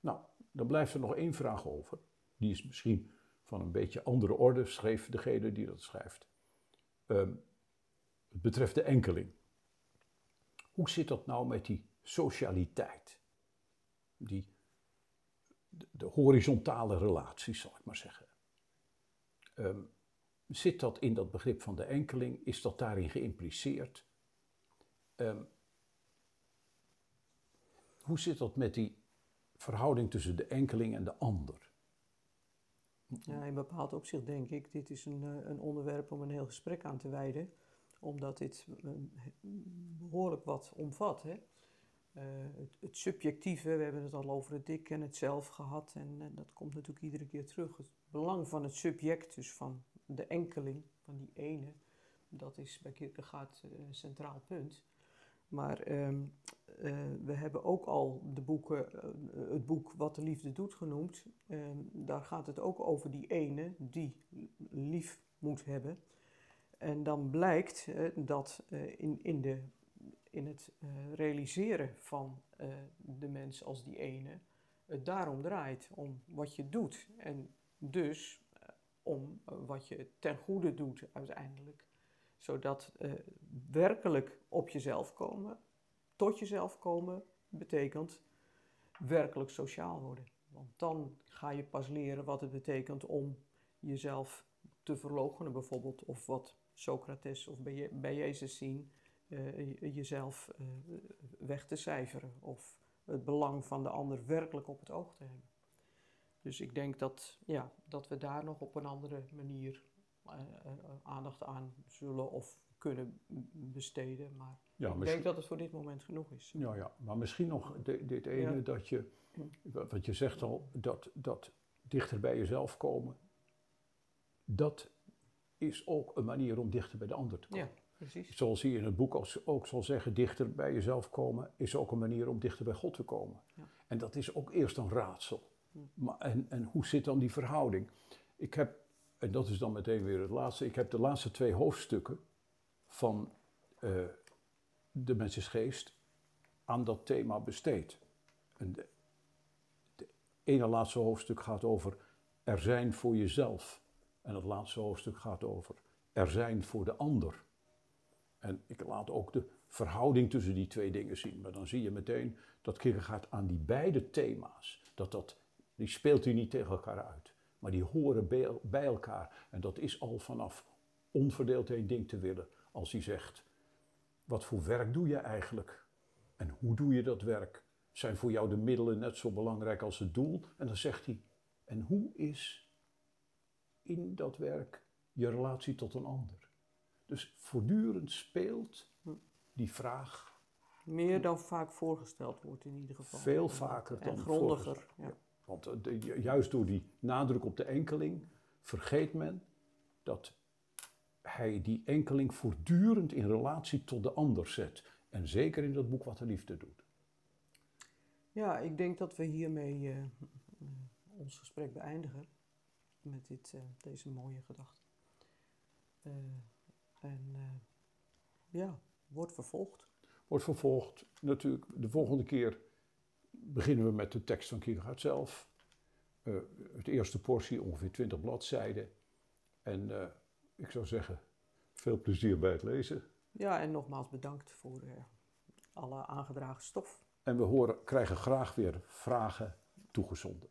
Nou, dan blijft er nog één vraag over. Die is misschien van een beetje andere orde, schreef degene die dat schrijft. Ehm, het betreft de enkeling. Hoe zit dat nou met die socialiteit? Die, de, horizontale relaties, zal ik maar zeggen. Ehm, zit dat in dat begrip van de enkeling? Is dat daarin geïmpliceerd? Ehm, hoe zit dat met die verhouding tussen de enkeling en de ander? Ja, in bepaald opzicht denk ik, dit is een, eh, een onderwerp om een heel gesprek aan te wijden, omdat dit eh, behoorlijk wat omvat. Hè? Eh, het, het, subjectieve, we hebben het al over het dik en het zelf gehad en, en, dat komt natuurlijk iedere keer terug. Het belang van het subject, dus van de enkeling, van die ene, dat is bij Kierkegaard een centraal punt. Maar uh, we hebben ook al de boeken, het boek Wat de Liefde Doet genoemd. Um, daar gaat het ook over die ene die lief moet hebben. En dan blijkt dat in, in, de, in het realiseren van de mens als die ene het daarom draait, om wat je doet. En dus om wat je ten goede doet uiteindelijk zodat werkelijk op jezelf komen, tot jezelf komen, betekent werkelijk sociaal worden. Want dan ga je pas leren wat het betekent om jezelf te verloochenen bijvoorbeeld. Of wat Socrates of bij Jezus zien, uh, jezelf uh, weg te cijferen. Of het belang van de ander werkelijk op het oog te hebben. Dus ik denk dat, ja, dat we daar nog op een andere manier aandacht aan zullen of kunnen besteden. Maar ja, ik denk dat het voor dit moment genoeg is. Ja, ja. maar misschien nog de, dit ene dat je, wat je zegt al, dat, dat dichter bij jezelf komen, dat is ook een manier om dichter bij de ander te komen. Ja, precies. Zoals je in het boek ook zal zeggen, dichter bij jezelf komen is ook een manier om dichter bij God te komen. Ja. En dat is ook eerst een raadsel. Maar, en, en hoe zit dan die verhouding? Ik heb en dat is dan meteen weer het laatste. Ik heb de laatste twee hoofdstukken van uh, de mensensgeest aan dat thema besteed. En de, de ene laatste hoofdstuk gaat over er zijn voor jezelf. En het laatste hoofdstuk gaat over er zijn voor de ander. En ik laat ook de verhouding tussen die twee dingen zien. Maar dan zie je meteen dat gaat aan die beide thema's, dat dat, die speelt hij niet tegen elkaar uit. Maar die horen bij elkaar. En dat is al vanaf onverdeeld één ding te willen. Als hij zegt, wat voor werk doe je eigenlijk? En hoe doe je dat werk? Zijn voor jou de middelen net zo belangrijk als het doel? En dan zegt hij, en hoe is in dat werk je relatie tot een ander? Dus voortdurend speelt die vraag. Meer dan vaak voorgesteld wordt in ieder geval. Veel vaker dan En grondiger. Ja. Want juist door die nadruk op de enkeling vergeet men dat hij die enkeling voortdurend in relatie tot de ander zet. En zeker in dat boek Wat de Liefde doet. Ja, ik denk dat we hiermee uh, ons gesprek beëindigen. Met dit, uh, deze mooie gedachte. Uh, en ja, wordt vervolgd. Wordt vervolgd. Natuurlijk, de volgende keer beginnen we met de tekst van Kierkegaard zelf. Uh, het eerste portie, ongeveer 20 bladzijden. En uh, ik zou zeggen, veel plezier bij het lezen. Ja, en nogmaals bedankt voor alle aangedragen stof. En we horen, krijgen graag weer vragen toegezonden.